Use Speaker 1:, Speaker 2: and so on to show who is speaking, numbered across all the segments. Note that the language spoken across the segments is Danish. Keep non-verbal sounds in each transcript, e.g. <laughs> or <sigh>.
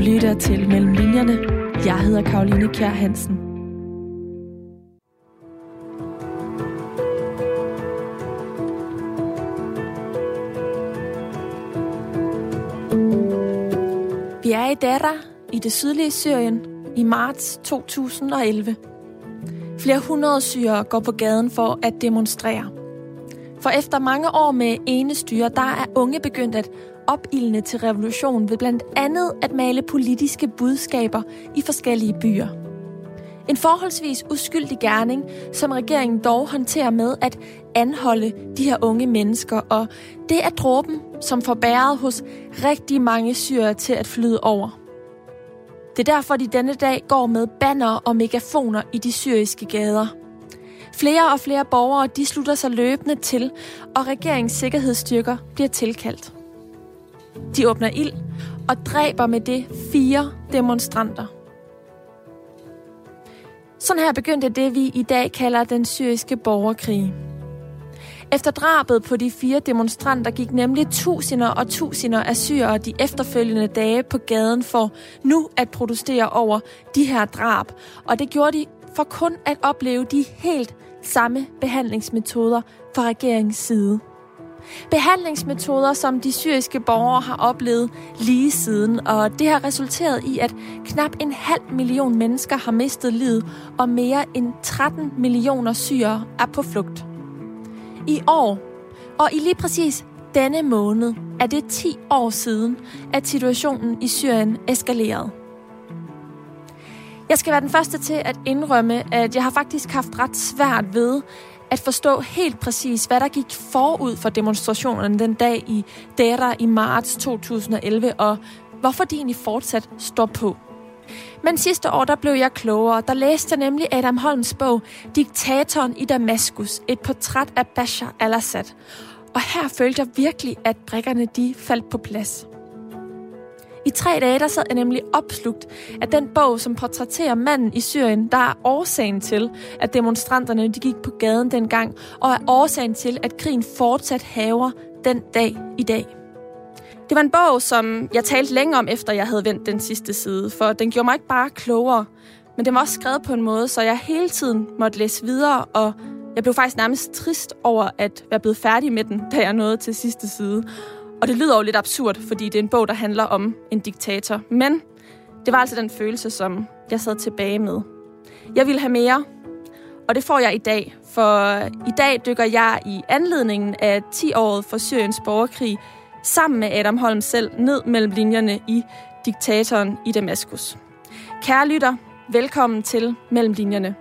Speaker 1: lytter til Mellem Linjerne. Jeg hedder Karoline Kjær Hansen. Vi er i Dara i det sydlige Syrien i marts 2011. Flere hundrede syrere går på gaden for at demonstrere. For efter mange år med ene styre, der er unge begyndt at opildne til revolution ved blandt andet at male politiske budskaber i forskellige byer. En forholdsvis uskyldig gerning, som regeringen dog håndterer med at anholde de her unge mennesker, og det er dråben, som får bæret hos rigtig mange syre til at flyde over. Det er derfor, de denne dag går med banner og megafoner i de syriske gader. Flere og flere borgere de slutter sig løbende til, og regeringens sikkerhedsstyrker bliver tilkaldt. De åbner ild og dræber med det fire demonstranter. Sådan her begyndte det, vi i dag kalder den syriske borgerkrig. Efter drabet på de fire demonstranter gik nemlig tusinder og tusinder af syrere de efterfølgende dage på gaden for nu at protestere over de her drab. Og det gjorde de for kun at opleve de helt samme behandlingsmetoder fra regeringens side. Behandlingsmetoder, som de syriske borgere har oplevet lige siden, og det har resulteret i, at knap en halv million mennesker har mistet livet, og mere end 13 millioner syrere er på flugt. I år, og i lige præcis denne måned, er det 10 år siden, at situationen i Syrien eskalerede. Jeg skal være den første til at indrømme, at jeg har faktisk haft ret svært ved at forstå helt præcis, hvad der gik forud for demonstrationerne den dag i Dera i marts 2011, og hvorfor de egentlig fortsat står på. Men sidste år, der blev jeg klogere. Der læste jeg nemlig Adam Holms bog, Diktatoren i Damaskus, et portræt af Bashar al-Assad. Og her følte jeg virkelig, at brikkerne de faldt på plads. I tre dage der sad jeg nemlig opslugt af den bog, som portrætterer manden i Syrien, der er årsagen til, at demonstranterne de gik på gaden dengang, og er årsagen til, at krigen fortsat haver den dag i dag. Det var en bog, som jeg talte længe om, efter jeg havde vendt den sidste side, for den gjorde mig ikke bare klogere, men den var også skrevet på en måde, så jeg hele tiden måtte læse videre, og jeg blev faktisk nærmest trist over at være blevet færdig med den, da jeg nåede til sidste side. Og det lyder jo lidt absurd, fordi det er en bog, der handler om en diktator. Men det var altså den følelse, som jeg sad tilbage med. Jeg ville have mere, og det får jeg i dag. For i dag dykker jeg i anledningen af 10-året for Syriens borgerkrig sammen med Adam Holm selv ned mellem linjerne i diktatoren i Damaskus. Kære lytter, velkommen til Mellem Linjerne.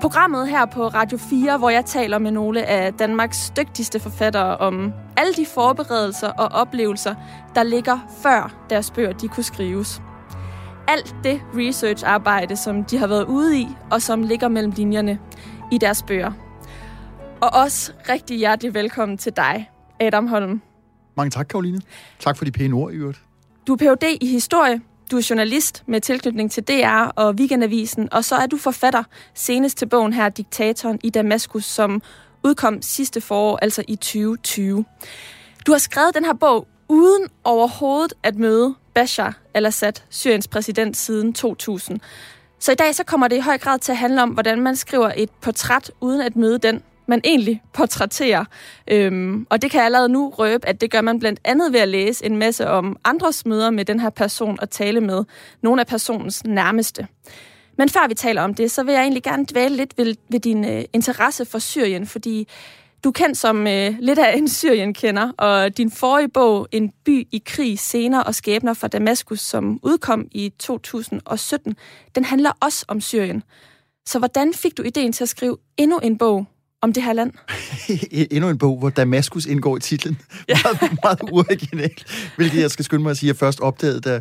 Speaker 1: Programmet her på Radio 4, hvor jeg taler med nogle af Danmarks dygtigste forfattere om alle de forberedelser og oplevelser, der ligger før deres bøger de kunne skrives. Alt det research-arbejde, som de har været ude i, og som ligger mellem linjerne i deres bøger. Og også rigtig hjertelig velkommen til dig, Adam Holm.
Speaker 2: Mange tak, Karoline. Tak for de pæne ord, i øvrigt.
Speaker 1: Du er Ph.D. i historie, du er journalist med tilknytning til DR og Weekendavisen, og så er du forfatter senest til bogen her, Diktatoren i Damaskus, som udkom sidste forår, altså i 2020. Du har skrevet den her bog uden overhovedet at møde Bashar al-Assad, Syriens præsident siden 2000. Så i dag så kommer det i høj grad til at handle om, hvordan man skriver et portræt uden at møde den, man egentlig portrætterer. Øhm, og det kan jeg allerede nu røbe, at det gør man blandt andet ved at læse en masse om andres møder med den her person og tale med nogle af personens nærmeste. Men før vi taler om det, så vil jeg egentlig gerne dvæle lidt ved, ved din øh, interesse for Syrien, fordi du er kendt som øh, lidt af en Syrien-kender, og din forrige bog, En by i krig, scener og skæbner fra Damaskus, som udkom i 2017, den handler også om Syrien. Så hvordan fik du ideen til at skrive endnu en bog om det her land. <laughs>
Speaker 2: Endnu en bog, hvor Damaskus indgår i titlen. Ja. <laughs> meget, meget uoriginalt. Hvilket jeg skal skynde mig at sige, at jeg først opdagede, da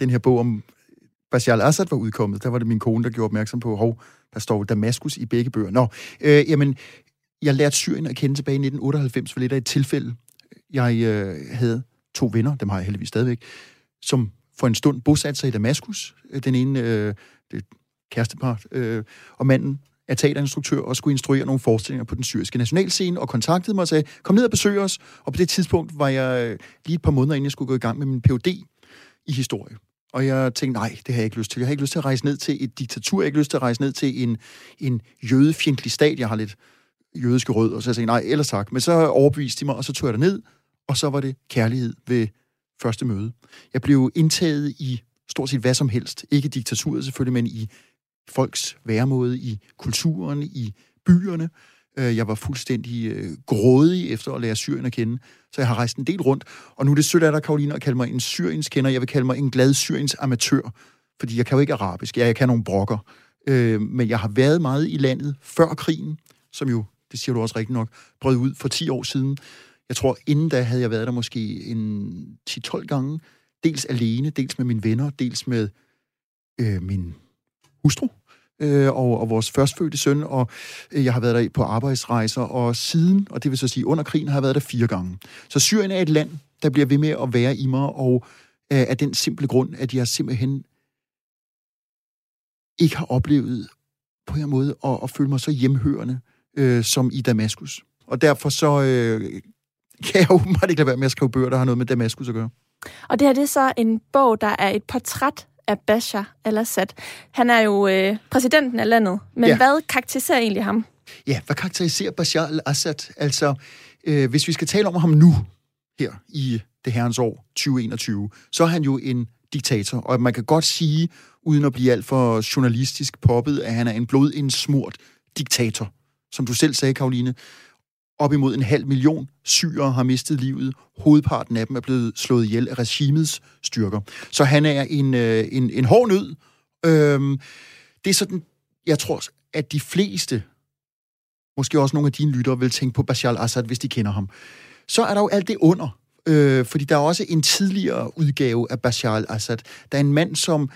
Speaker 2: den her bog om Bashar al-Assad var udkommet. Der var det min kone, der gjorde opmærksom på, hov, der står Damaskus i begge bøger. Nå, øh, jamen, jeg lærte Syrien at kende tilbage i 1998 for lidt af et tilfælde. Jeg øh, havde to venner, dem har jeg heldigvis stadigvæk, som for en stund bosatte sig i Damaskus. Den ene, øh, det kærestepar, øh, og manden er teaterinstruktør og skulle instruere nogle forestillinger på den syriske nationalscene, og kontaktede mig og sagde, kom ned og besøg os. Og på det tidspunkt var jeg øh, lige et par måneder inden jeg skulle gå i gang med min Ph.D. i historie. Og jeg tænkte, nej, det har jeg ikke lyst til. Jeg har ikke lyst til at rejse ned til et diktatur. Jeg har ikke lyst til at rejse ned til en, en jødefjendtlig stat. Jeg har lidt jødiske rød, og så jeg tænkte, nej, ellers tak. Men så overbeviste de mig, og så tog jeg ned, og så var det kærlighed ved første møde. Jeg blev indtaget i stort set hvad som helst. Ikke diktaturet selvfølgelig, men i folks væremåde, i kulturen, i byerne. Øh, jeg var fuldstændig øh, grådig efter at lære Syrien at kende, så jeg har rejst en del rundt. Og nu er det sødt af dig, Karoline, at kalde mig en Syriens kender. Jeg vil kalde mig en glad Syriens amatør, fordi jeg kan jo ikke arabisk. Ja, jeg kan nogle brokker. Øh, men jeg har været meget i landet før krigen, som jo, det siger du også rigtigt nok, brød ud for 10 år siden. Jeg tror, inden da havde jeg været der måske en 10-12 gange. Dels alene, dels med mine venner, dels med øh, min hustru øh, og, og vores førstfødte søn, og øh, jeg har været der på arbejdsrejser, og siden, og det vil så sige under krigen, har jeg været der fire gange. Så Syrien er et land, der bliver ved med at være i mig, og øh, af den simple grund, at jeg simpelthen ikke har oplevet på en måde at, at føle mig så hjemhørende øh, som i Damaskus. Og derfor så øh, kan jeg åbenbart ikke lade være med at skrive bøger, der har noget med Damaskus at gøre.
Speaker 1: Og det her det er så en bog, der er et portræt af Bashar al-Assad. Han er jo øh, præsidenten af landet, men ja. hvad karakteriserer egentlig ham?
Speaker 2: Ja, hvad karakteriserer Bashar al-Assad? Altså, øh, hvis vi skal tale om ham nu, her i det herrens år 2021, så er han jo en diktator, og man kan godt sige, uden at blive alt for journalistisk poppet, at han er en blodindsmurt diktator. Som du selv sagde, Karoline, op imod en halv million syrere har mistet livet. Hovedparten af dem er blevet slået ihjel af regimets styrker. Så han er en, øh, en, en hård nød. Øhm, det er sådan, jeg tror, at de fleste, måske også nogle af dine lyttere, vil tænke på Bashar al-Assad, hvis de kender ham. Så er der jo alt det under. Øh, fordi der er også en tidligere udgave af Bashar al-Assad. Der er en mand, som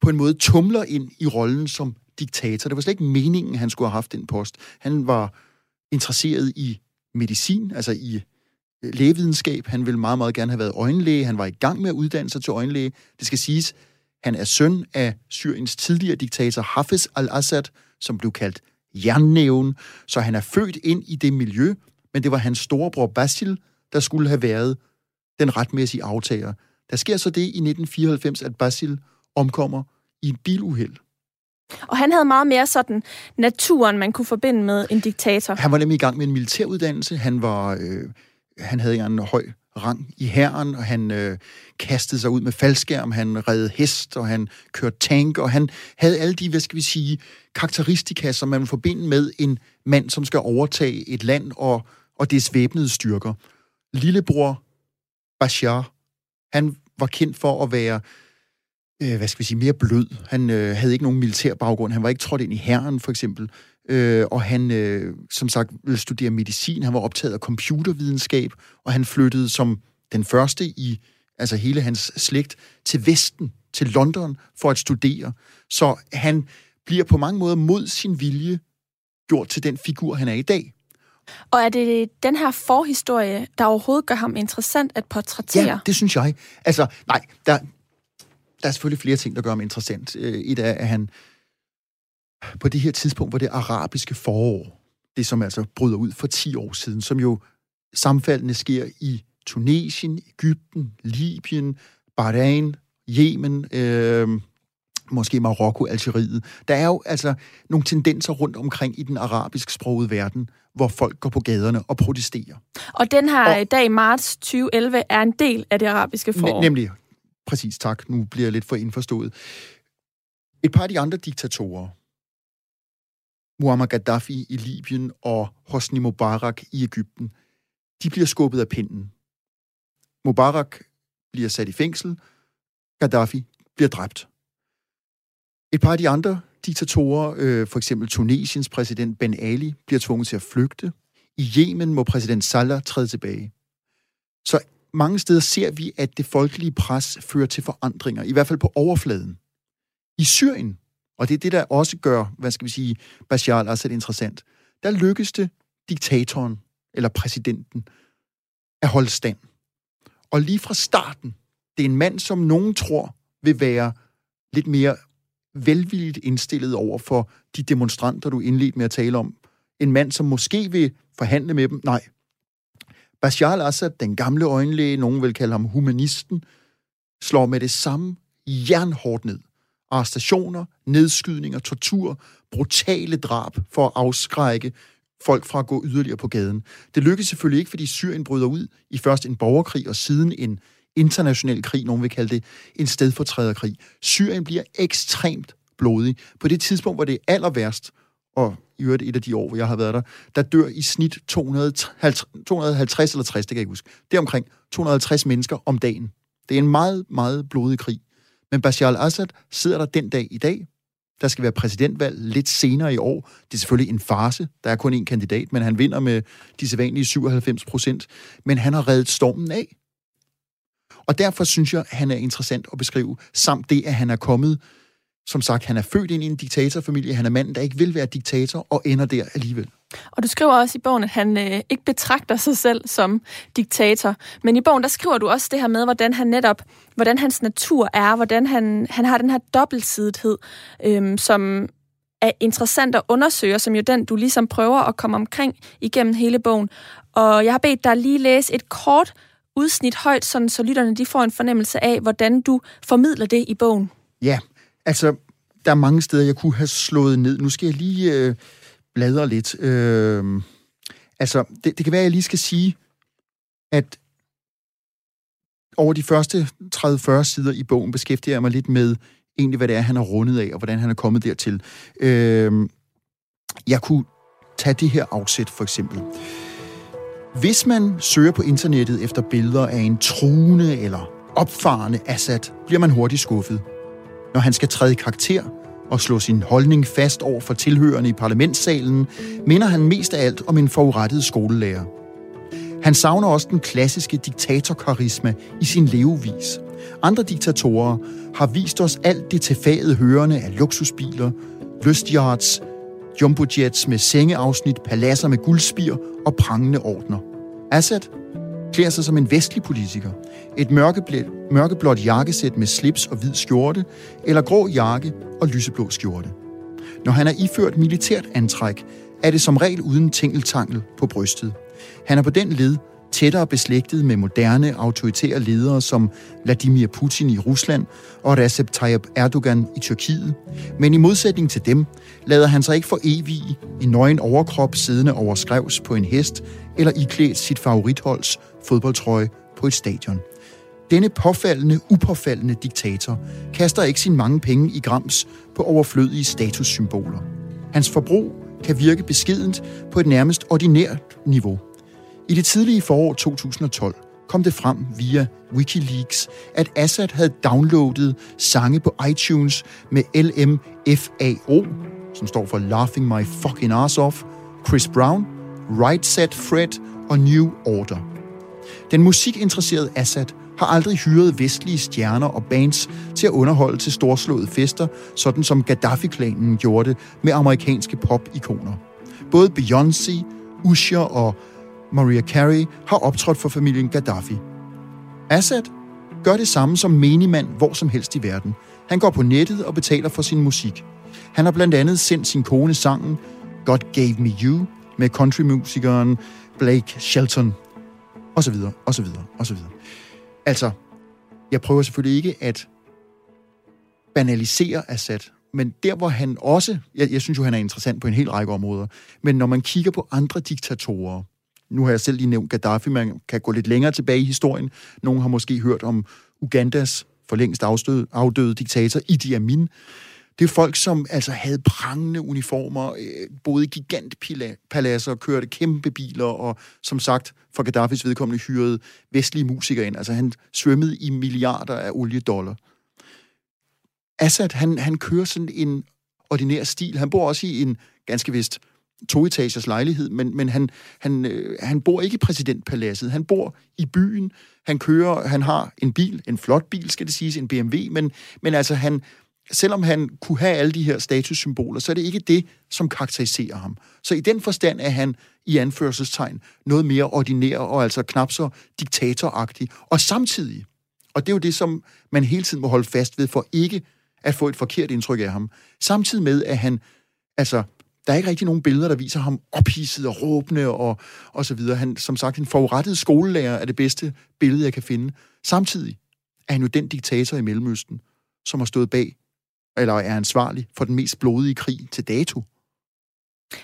Speaker 2: på en måde tumler ind i rollen som diktator. Det var slet ikke meningen, han skulle have haft den post. Han var interesseret i medicin, altså i øh, lægevidenskab. Han ville meget, meget gerne have været øjenlæge. Han var i gang med at uddanne sig til øjenlæge. Det skal siges, han er søn af Syriens tidligere diktator Hafez al-Assad, som blev kaldt jernnæven. Så han er født ind i det miljø, men det var hans storebror Basil, der skulle have været den retmæssige aftager. Der sker så det i 1994, at Basil omkommer i en biluheld.
Speaker 1: Og han havde meget mere sådan naturen, man kunne forbinde med en diktator.
Speaker 2: Han var nemlig i gang med en militæruddannelse. Han var, øh, han havde en høj rang i hæren, og han øh, kastede sig ud med faldskærm, han redde hest, og han kørte tank, og han havde alle de, hvad skal vi sige, karakteristika, som man vil forbinde med en mand, som skal overtage et land og, og dets væbnede styrker. Lillebror Bashar, han var kendt for at være øh, hvad skal vi sige, mere blød. Han øh, havde ikke nogen militær baggrund. Han var ikke trådt ind i herren, for eksempel. Øh, og han, øh, som sagt, ville studere medicin. Han var optaget af computervidenskab, og han flyttede som den første i altså hele hans slægt til Vesten, til London, for at studere. Så han bliver på mange måder mod sin vilje gjort til den figur, han er i dag.
Speaker 1: Og er det den her forhistorie, der overhovedet gør ham interessant at portrættere?
Speaker 2: Ja, det synes jeg. Altså, nej, der, der er selvfølgelig flere ting, der gør ham interessant. Øh, et er, at han på det her tidspunkt, hvor det arabiske forår, det som altså bryder ud for 10 år siden, som jo sammenfaldende sker i Tunesien, Ægypten, Libyen, Bahrain, Yemen, øh, måske Marokko, Algeriet. Der er jo altså nogle tendenser rundt omkring i den arabisk sprogede verden, hvor folk går på gaderne og protesterer.
Speaker 1: Og den her og, dag i marts 2011 er en del af det arabiske forår.
Speaker 2: Nemlig, Præcis, tak. Nu bliver jeg lidt for indforstået. Et par af de andre diktatorer, Muammar Gaddafi i Libyen og Hosni Mubarak i Ægypten, de bliver skubbet af pinden. Mubarak bliver sat i fængsel, Gaddafi bliver dræbt. Et par af de andre diktatorer, øh, for eksempel Tunesiens præsident Ben Ali, bliver tvunget til at flygte. I Yemen må præsident Salah træde tilbage. Så mange steder ser vi, at det folkelige pres fører til forandringer, i hvert fald på overfladen. I Syrien, og det er det, der også gør, hvad skal vi sige, Bashar al-Assad interessant, der lykkes det diktatoren, eller præsidenten, at holde stand. Og lige fra starten, det er en mand, som nogen tror vil være lidt mere velvilligt indstillet over for de demonstranter, du indledte med at tale om. En mand, som måske vil forhandle med dem. Nej, Bashar al-Assad, den gamle øjenlæge, nogen vil kalde ham humanisten, slår med det samme jernhårdt ned. Arrestationer, nedskydninger, tortur, brutale drab for at afskrække folk fra at gå yderligere på gaden. Det lykkedes selvfølgelig ikke, fordi Syrien bryder ud i først en borgerkrig og siden en international krig, nogen vil kalde det en stedfortræderkrig. Syrien bliver ekstremt blodig. På det tidspunkt, hvor det er aller værst, og i øvrigt et af de år, hvor jeg har været der, der dør i snit 250, 250 eller 60, det kan jeg ikke huske. Det er omkring 250 mennesker om dagen. Det er en meget, meget blodig krig. Men Bashar al-Assad sidder der den dag i dag. Der skal være præsidentvalg lidt senere i år. Det er selvfølgelig en farse. Der er kun én kandidat, men han vinder med de sædvanlige 97 procent. Men han har reddet stormen af. Og derfor synes jeg, han er interessant at beskrive, samt det, at han er kommet som sagt, han er født ind i en diktatorfamilie. Han er manden, der ikke vil være diktator, og ender der alligevel.
Speaker 1: Og du skriver også i bogen, at han øh, ikke betragter sig selv som diktator. Men i bogen, der skriver du også det her med, hvordan han netop, hvordan hans natur er, hvordan han, han har den her dobbeltsidethed, øh, som er interessant at undersøge, som jo den, du ligesom prøver at komme omkring igennem hele bogen. Og jeg har bedt dig lige læse et kort udsnit højt, sådan så lytterne de får en fornemmelse af, hvordan du formidler det i bogen.
Speaker 2: Ja, Altså, der er mange steder, jeg kunne have slået ned. Nu skal jeg lige øh, bladre lidt. Øh, altså, det, det kan være, at jeg lige skal sige, at over de første 30-40 sider i bogen beskæftiger jeg mig lidt med egentlig, hvad det er, han har rundet af, og hvordan han er kommet dertil. Øh, jeg kunne tage det her afsæt, for eksempel. Hvis man søger på internettet efter billeder af en truende eller opfarende Assad, bliver man hurtigt skuffet når han skal træde i karakter og slå sin holdning fast over for tilhørende i parlamentssalen, minder han mest af alt om en forurettet skolelærer. Han savner også den klassiske diktatorkarisma i sin levevis. Andre diktatorer har vist os alt det tilfagede hørende af luksusbiler, lystyachts, jumbojets med sengeafsnit, paladser med guldspir og prangende ordner. Assad klæder sig som en vestlig politiker. Et mørkeblåt, mørkeblåt jakkesæt med slips og hvid skjorte, eller grå jakke og lyseblå skjorte. Når han er iført militært antræk, er det som regel uden tingeltangel på brystet. Han er på den led tættere beslægtet med moderne, autoritære ledere som Vladimir Putin i Rusland og Recep Tayyip Erdogan i Tyrkiet. Men i modsætning til dem, lader han sig ikke for evig i nøgen overkrop siddende over skrevs på en hest eller iklædt sit favoritholds fodboldtrøje på et stadion. Denne påfaldende, upåfaldende diktator kaster ikke sin mange penge i grams på overflødige statussymboler. Hans forbrug kan virke beskedent på et nærmest ordinært niveau. I det tidlige forår 2012 kom det frem via Wikileaks, at Assad havde downloadet sange på iTunes med LMFAO, som står for Laughing My Fucking Ass Off, Chris Brown, Right Set Fred og New Order. Den musikinteresserede Assad har aldrig hyret vestlige stjerner og bands til at underholde til storslåede fester, sådan som Gaddafi-klanen gjorde det med amerikanske pop-ikoner. Både Beyoncé, Usher og Maria Carey har optrådt for familien Gaddafi. Assad gør det samme som menigmand hvor som helst i verden. Han går på nettet og betaler for sin musik. Han har blandt andet sendt sin kone sangen God Gave Me You med countrymusikeren Blake Shelton, og så videre, og så videre, og så videre. Altså, jeg prøver selvfølgelig ikke at banalisere Assad, men der hvor han også, jeg, jeg synes jo, han er interessant på en hel række områder, men når man kigger på andre diktatorer, nu har jeg selv lige nævnt Gaddafi, man kan gå lidt længere tilbage i historien. Nogle har måske hørt om Ugandas for længst afdøde, afdøde diktator Idi Amin. Det er folk, som altså havde prangende uniformer, øh, boede i gigantpaladser, kørte kæmpe biler, og som sagt, for Gaddafis vedkommende hyrede vestlige musikere ind. Altså han svømmede i milliarder af oliedollar. Assad, han, han kører sådan en ordinær stil. Han bor også i en ganske vist toetagers lejlighed, men, men han, han, øh, han bor ikke i præsidentpaladset. Han bor i byen. Han kører, han har en bil, en flot bil, skal det siges, en BMW, men, men altså han, selvom han kunne have alle de her statussymboler, så er det ikke det, som karakteriserer ham. Så i den forstand er han i anførselstegn noget mere ordinær og altså knap så diktatoragtig. Og samtidig, og det er jo det, som man hele tiden må holde fast ved, for ikke at få et forkert indtryk af ham, samtidig med, at han, altså, der er ikke rigtig nogen billeder, der viser ham ophidset og råbende og, og så videre. Han, som sagt, en forurettet skolelærer er det bedste billede, jeg kan finde. Samtidig er han jo den diktator i Mellemøsten, som har stået bag, eller er ansvarlig for den mest blodige krig til dato.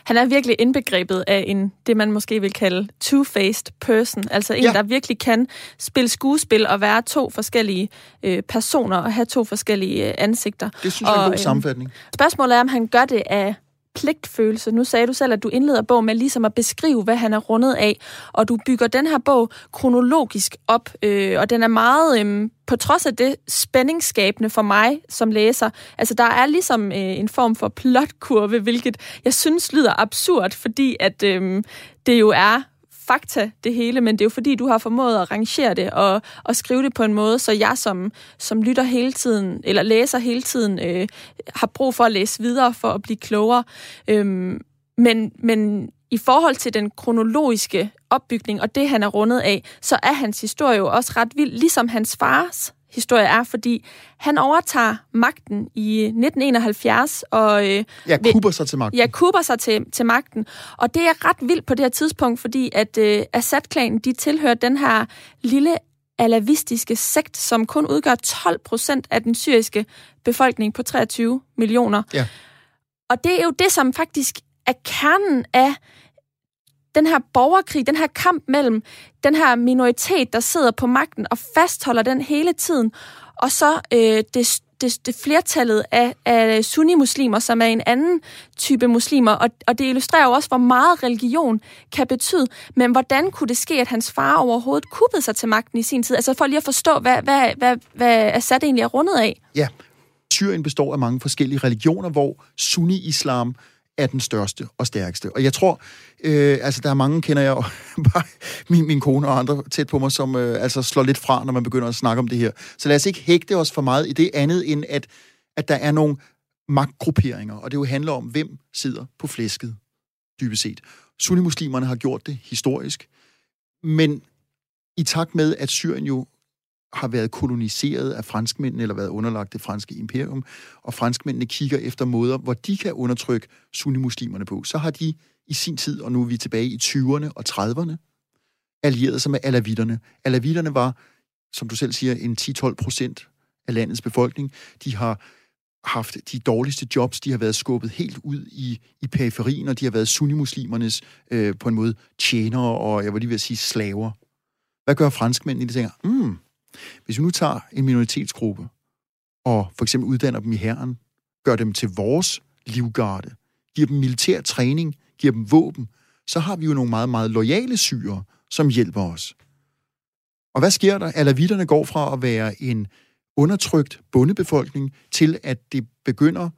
Speaker 1: Han er virkelig indbegrebet af en, det man måske vil kalde two-faced person. Altså en, ja. der virkelig kan spille skuespil og være to forskellige øh, personer og have to forskellige øh, ansigter.
Speaker 2: Det synes jeg er en god øh, sammenfatning.
Speaker 1: Spørgsmålet er, om han gør det af pligtfølelse. Nu sagde du selv, at du indleder bog med ligesom at beskrive, hvad han er rundet af, og du bygger den her bog kronologisk op, øh, og den er meget, øh, på trods af det, spændingsskabende for mig som læser. Altså, der er ligesom øh, en form for plotkurve, hvilket jeg synes lyder absurd, fordi at øh, det jo er fakta, det hele, men det er jo fordi, du har formået at rangere det og, og skrive det på en måde, så jeg som, som lytter hele tiden, eller læser hele tiden, øh, har brug for at læse videre for at blive klogere. Øhm, men, men i forhold til den kronologiske opbygning og det, han er rundet af, så er hans historie jo også ret vild, ligesom hans fars historie er, fordi han overtager magten i 1971 og...
Speaker 2: Øh, ja, kuber sig til magten.
Speaker 1: Ja, kuber sig til, til magten. Og det er ret vildt på det her tidspunkt, fordi at øh, Assad-klanen, de tilhører den her lille alavistiske sekt, som kun udgør 12 procent af den syriske befolkning på 23 millioner.
Speaker 2: Ja.
Speaker 1: Og det er jo det, som faktisk er kernen af den her borgerkrig, den her kamp mellem den her minoritet, der sidder på magten og fastholder den hele tiden, og så øh, det, det, det flertallet af, af sunni-muslimer, som er en anden type muslimer, og, og det illustrerer jo også, hvor meget religion kan betyde. Men hvordan kunne det ske, at hans far overhovedet kuppede sig til magten i sin tid? Altså for lige at forstå, hvad, hvad, hvad, hvad Assad egentlig er rundet af.
Speaker 2: Ja, Syrien består af mange forskellige religioner, hvor sunni-islam er den største og stærkeste. Og jeg tror, øh, altså der er mange, kender jeg <laughs> bare min, min kone og andre tæt på mig, som øh, altså slår lidt fra, når man begynder at snakke om det her. Så lad os ikke hægte os for meget i det andet, end at, at der er nogle magtgrupperinger, og det jo handler om, hvem sidder på flæsket, dybest set. Sunni-muslimerne har gjort det historisk, men i takt med, at Syrien jo har været koloniseret af franskmændene, eller været underlagt det franske imperium, og franskmændene kigger efter måder, hvor de kan undertrykke sunnimuslimerne på, så har de i sin tid, og nu er vi tilbage i 20'erne og 30'erne, allieret sig med alavitterne. Alavitterne var, som du selv siger, en 10-12 procent af landets befolkning. De har haft de dårligste jobs, de har været skubbet helt ud i, i periferien, og de har været sunnimuslimernes øh, på en måde tjenere, og jeg vil lige vil sige slaver. Hvad gør franskmændene? De tænker, mm, hvis vi nu tager en minoritetsgruppe, og for eksempel uddanner dem i herren, gør dem til vores livgarde, giver dem militær træning, giver dem våben, så har vi jo nogle meget, meget lojale syre, som hjælper os. Og hvad sker der? Alavitterne går fra at være en undertrykt bondebefolkning til, at det begynder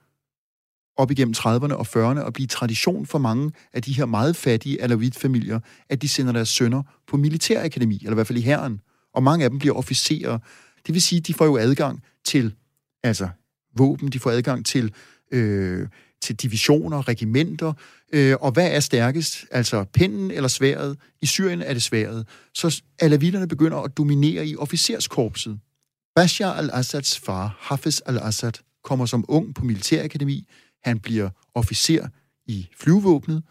Speaker 2: op igennem 30'erne og 40'erne at blive tradition for mange af de her meget fattige alavit-familier, at de sender deres sønner på militærakademi, eller i hvert fald i herren og mange af dem bliver officerer. Det vil sige, de får jo adgang til altså våben, de får adgang til, øh, til divisioner, regimenter, øh, og hvad er stærkest? Altså pinden eller sværet? I Syrien er det sværet. Så alavitterne begynder at dominere i officerskorpset. Bashar al-Assads far, Hafiz al-Assad, kommer som ung på militærakademi. Han bliver officer i flyvevåbnet,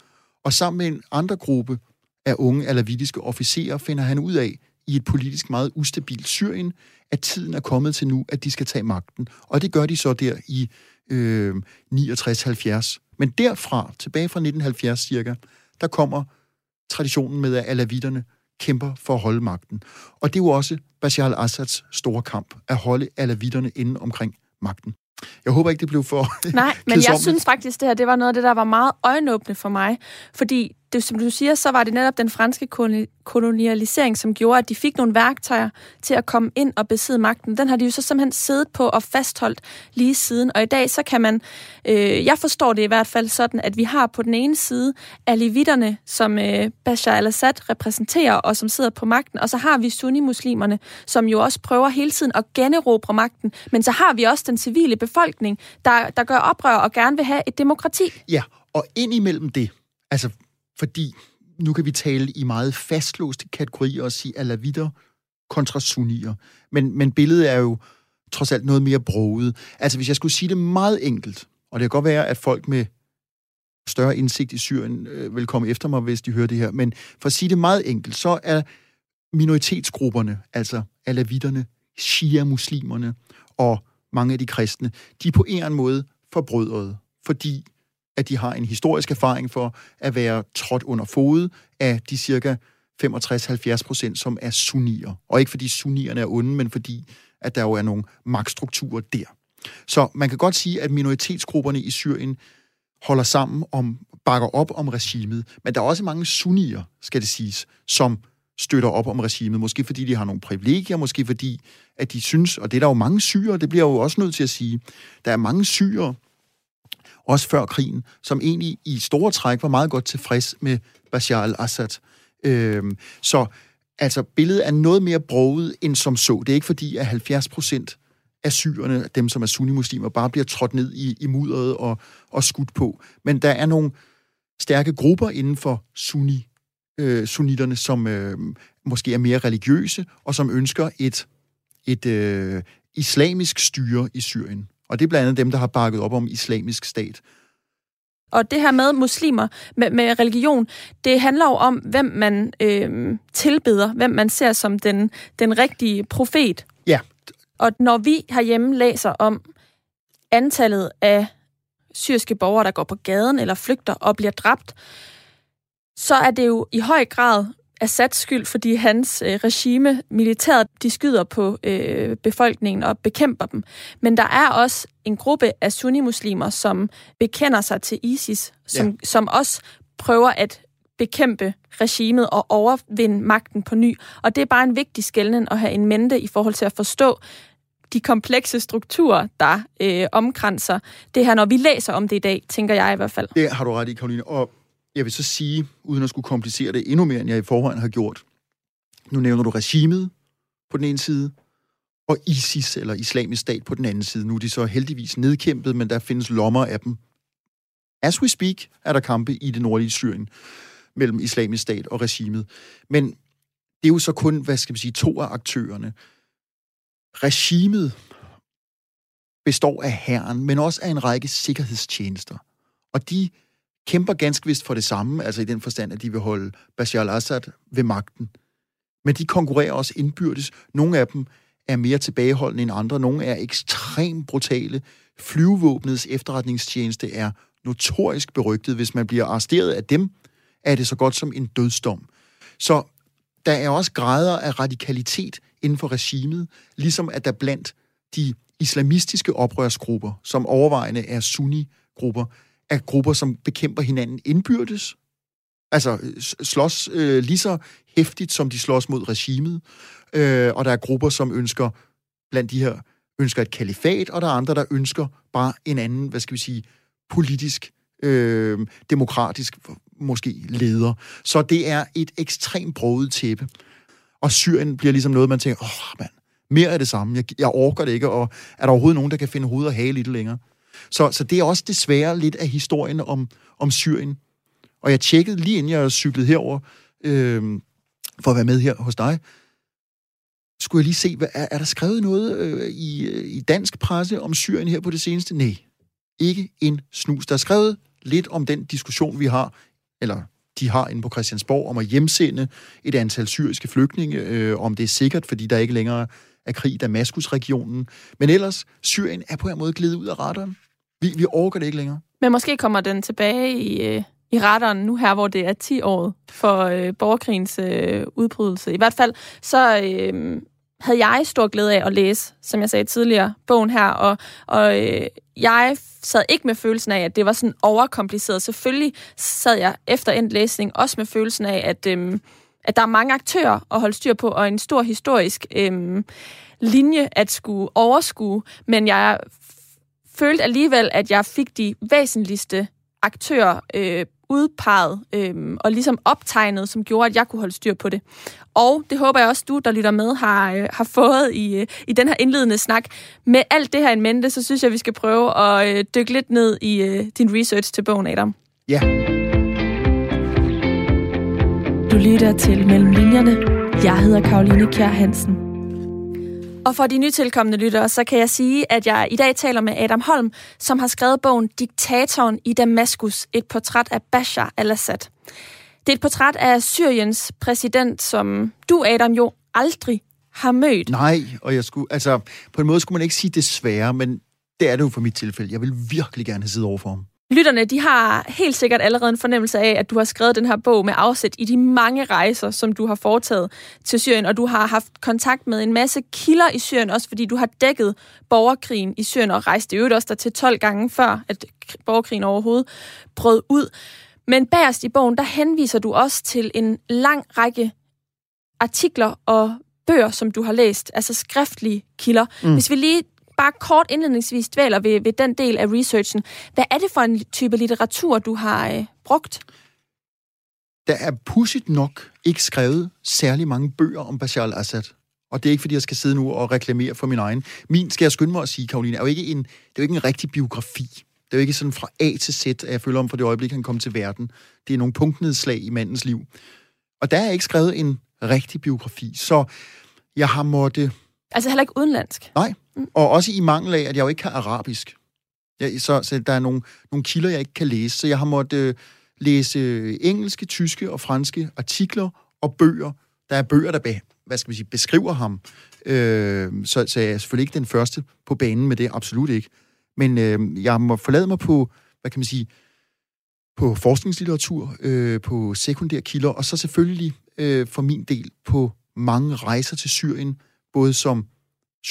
Speaker 2: og sammen med en andre gruppe af unge alavitiske officerer finder han ud af, i et politisk meget ustabilt Syrien, at tiden er kommet til nu, at de skal tage magten. Og det gør de så der i øh, 69-70. Men derfra, tilbage fra 1970 cirka, der kommer traditionen med, at alavitterne kæmper for at holde magten. Og det er jo også Bashar al-Assads store kamp, at holde alavitterne inde omkring magten. Jeg håber ikke, det blev for
Speaker 1: Nej, <laughs> men jeg synes faktisk, det her det var noget af det, der var meget øjenåbne for mig. Fordi det, som du siger, så var det netop den franske kolonialisering, som gjorde, at de fik nogle værktøjer til at komme ind og besidde magten. Den har de jo så simpelthen siddet på og fastholdt lige siden. Og i dag, så kan man, øh, jeg forstår det i hvert fald sådan, at vi har på den ene side alivitterne, som øh, Bashar al-Assad repræsenterer, og som sidder på magten. Og så har vi sunni-muslimerne, som jo også prøver hele tiden at generobre magten. Men så har vi også den civile befolkning, der, der gør oprør og gerne vil have et demokrati.
Speaker 2: Ja, og ind imellem det, altså fordi nu kan vi tale i meget fastlåste kategorier og sige alavitter kontra sunnier. Men, men billedet er jo trods alt noget mere broget. Altså hvis jeg skulle sige det meget enkelt, og det kan godt være, at folk med større indsigt i Syrien øh, vil komme efter mig, hvis de hører det her, men for at sige det meget enkelt, så er minoritetsgrupperne, altså alavitterne, shia-muslimerne og mange af de kristne, de er på en eller anden måde forbrødrede, fordi at de har en historisk erfaring for at være trådt under fod af de cirka 65-70 procent, som er sunnier. Og ikke fordi sunnierne er onde, men fordi at der jo er nogle magtstrukturer der. Så man kan godt sige, at minoritetsgrupperne i Syrien holder sammen om, bakker op om regimet. Men der er også mange sunnier, skal det siges, som støtter op om regimet. Måske fordi de har nogle privilegier, måske fordi, at de synes, og det er der jo mange syre, det bliver jo også nødt til at sige, der er mange syre, også før krigen, som egentlig i store træk var meget godt tilfreds med Bashar al-Assad. Øhm, så altså, billedet er noget mere broget end som så. Det er ikke fordi, at 70 procent af syrerne, dem som er sunnimuslimer, bare bliver trådt ned i, i mudderet og, og skudt på. Men der er nogle stærke grupper inden for sunni, øh, sunnitterne, som øh, måske er mere religiøse, og som ønsker et, et øh, islamisk styre i Syrien. Og det er blandt andet dem, der har bakket op om islamisk stat.
Speaker 1: Og det her med muslimer, med, med religion, det handler jo om, hvem man øh, tilbeder, hvem man ser som den, den rigtige profet.
Speaker 2: Ja.
Speaker 1: Og når vi herhjemme læser om antallet af syriske borgere, der går på gaden eller flygter og bliver dræbt, så er det jo i høj grad Assads skyld, fordi hans øh, regime, militæret, de skyder på øh, befolkningen og bekæmper dem. Men der er også en gruppe af sunnimuslimer, som bekender sig til ISIS, som, ja. som også prøver at bekæmpe regimet og overvinde magten på ny. Og det er bare en vigtig skældning at have en mente i forhold til at forstå de komplekse strukturer, der øh, omkranser det her, når vi læser om det i dag, tænker jeg i hvert fald.
Speaker 2: Det har du ret i, Karoline. Og jeg vil så sige, uden at skulle komplicere det endnu mere, end jeg i forvejen har gjort. Nu nævner du regimet på den ene side, og ISIS, eller islamisk stat, på den anden side. Nu er de så heldigvis nedkæmpet, men der findes lommer af dem. As we speak, er der kampe i det nordlige Syrien mellem islamisk stat og regimet. Men det er jo så kun, hvad skal man sige, to af aktørerne. Regimet består af herren, men også af en række sikkerhedstjenester. Og de kæmper ganske vist for det samme, altså i den forstand, at de vil holde Bashar al-Assad ved magten. Men de konkurrerer også indbyrdes. Nogle af dem er mere tilbageholdende end andre. Nogle er ekstremt brutale. Flyvevåbnets efterretningstjeneste er notorisk berygtet. Hvis man bliver arresteret af dem, er det så godt som en dødsdom. Så der er også grader af radikalitet inden for regimet, ligesom at der blandt de islamistiske oprørsgrupper, som overvejende er sunni-grupper, er grupper, som bekæmper hinanden indbyrdes. Altså slås øh, lige så hæftigt, som de slås mod regimet. Øh, og der er grupper, som ønsker, blandt de her, ønsker et kalifat, og der er andre, der ønsker bare en anden, hvad skal vi sige, politisk, øh, demokratisk, måske leder. Så det er et ekstremt broget tæppe. Og Syrien bliver ligesom noget, man tænker, åh, oh, mand, mere af det samme. Jeg, jeg orker det ikke, og er der overhovedet nogen, der kan finde hoved og hale lidt længere? Så, så det er også desværre lidt af historien om, om Syrien. Og jeg tjekkede lige inden jeg cyklede herover øh, for at være med her hos dig, skulle jeg lige se, hvad, er, er der skrevet noget øh, i, øh, i dansk presse om Syrien her på det seneste? Nej, ikke en snus. Der er skrevet lidt om den diskussion, vi har, eller de har inde på Christiansborg, om at hjemsende et antal syriske flygtninge, øh, om det er sikkert, fordi der ikke længere er krig i Damaskus-regionen. Men ellers, Syrien er på en måde glidet ud af radaren. Vi, vi overgår det ikke længere.
Speaker 1: Men måske kommer den tilbage i, øh, i retteren nu her, hvor det er 10 år for øh, borgerkrigens øh, udbrydelse. I hvert fald så øh, havde jeg stor glæde af at læse, som jeg sagde tidligere, bogen her, og, og øh, jeg sad ikke med følelsen af, at det var sådan overkompliceret. Selvfølgelig sad jeg efter endt læsning også med følelsen af, at, øh, at der er mange aktører at holde styr på, og en stor historisk øh, linje at skulle overskue, men jeg følte alligevel, at jeg fik de væsentligste aktører øh, udpeget øh, og ligesom optegnet, som gjorde, at jeg kunne holde styr på det. Og det håber jeg også, du, der lytter med, har, øh, har fået i, øh, i den her indledende snak. Med alt det her i mente, så synes jeg, vi skal prøve at øh, dykke lidt ned i øh, din research til bogen, Adam.
Speaker 2: Ja.
Speaker 1: Du lytter til Mellem Linjerne. Jeg hedder Karoline Kjær Hansen. Og for de nytilkommende lyttere, så kan jeg sige, at jeg i dag taler med Adam Holm, som har skrevet bogen Diktatoren i Damaskus, et portræt af Bashar al-Assad. Det er et portræt af Syriens præsident, som du, Adam, jo aldrig har mødt.
Speaker 2: Nej, og jeg skulle, altså, på en måde skulle man ikke sige desværre, men det er det jo for mit tilfælde. Jeg vil virkelig gerne have siddet over for ham.
Speaker 1: Lytterne, de har helt sikkert allerede en fornemmelse af, at du har skrevet den her bog med afsæt i de mange rejser, som du har foretaget til Syrien, og du har haft kontakt med en masse kilder i Syrien, også fordi du har dækket borgerkrigen i Syrien og rejst i øvrigt også der til 12 gange før, at borgerkrigen overhovedet brød ud. Men bagerst i bogen, der henviser du også til en lang række artikler og bøger, som du har læst, altså skriftlige kilder. Mm. Hvis vi lige bare kort indledningsvis dvæler ved, ved den del af researchen. Hvad er det for en type litteratur, du har øh, brugt?
Speaker 2: Der er pudsigt nok ikke skrevet særlig mange bøger om Bashar al-Assad. Og det er ikke, fordi jeg skal sidde nu og reklamere for min egen. Min, skal jeg skynde mig at sige, Karoline, er jo ikke en, det er jo ikke en rigtig biografi. Det er jo ikke sådan fra A til Z, at jeg føler om fra det øjeblik, han kom til verden. Det er nogle punktnedslag i mandens liv. Og der er ikke skrevet en rigtig biografi. Så jeg har måttet...
Speaker 1: Altså heller ikke udenlandsk?
Speaker 2: Nej, Mm. Og også i mangel af, at jeg jo ikke kan arabisk. Jeg, så, så der er nogle, nogle kilder, jeg ikke kan læse. Så jeg har måttet øh, læse øh, engelske, tyske og franske artikler og bøger. Der er bøger, der be, hvad skal man sige, beskriver ham. Øh, så, så jeg er selvfølgelig ikke den første på banen med det, absolut ikke. Men øh, jeg må forlade mig på, hvad kan man sige, på forskningslitteratur, øh, på sekundære kilder, og så selvfølgelig øh, for min del på mange rejser til Syrien, både som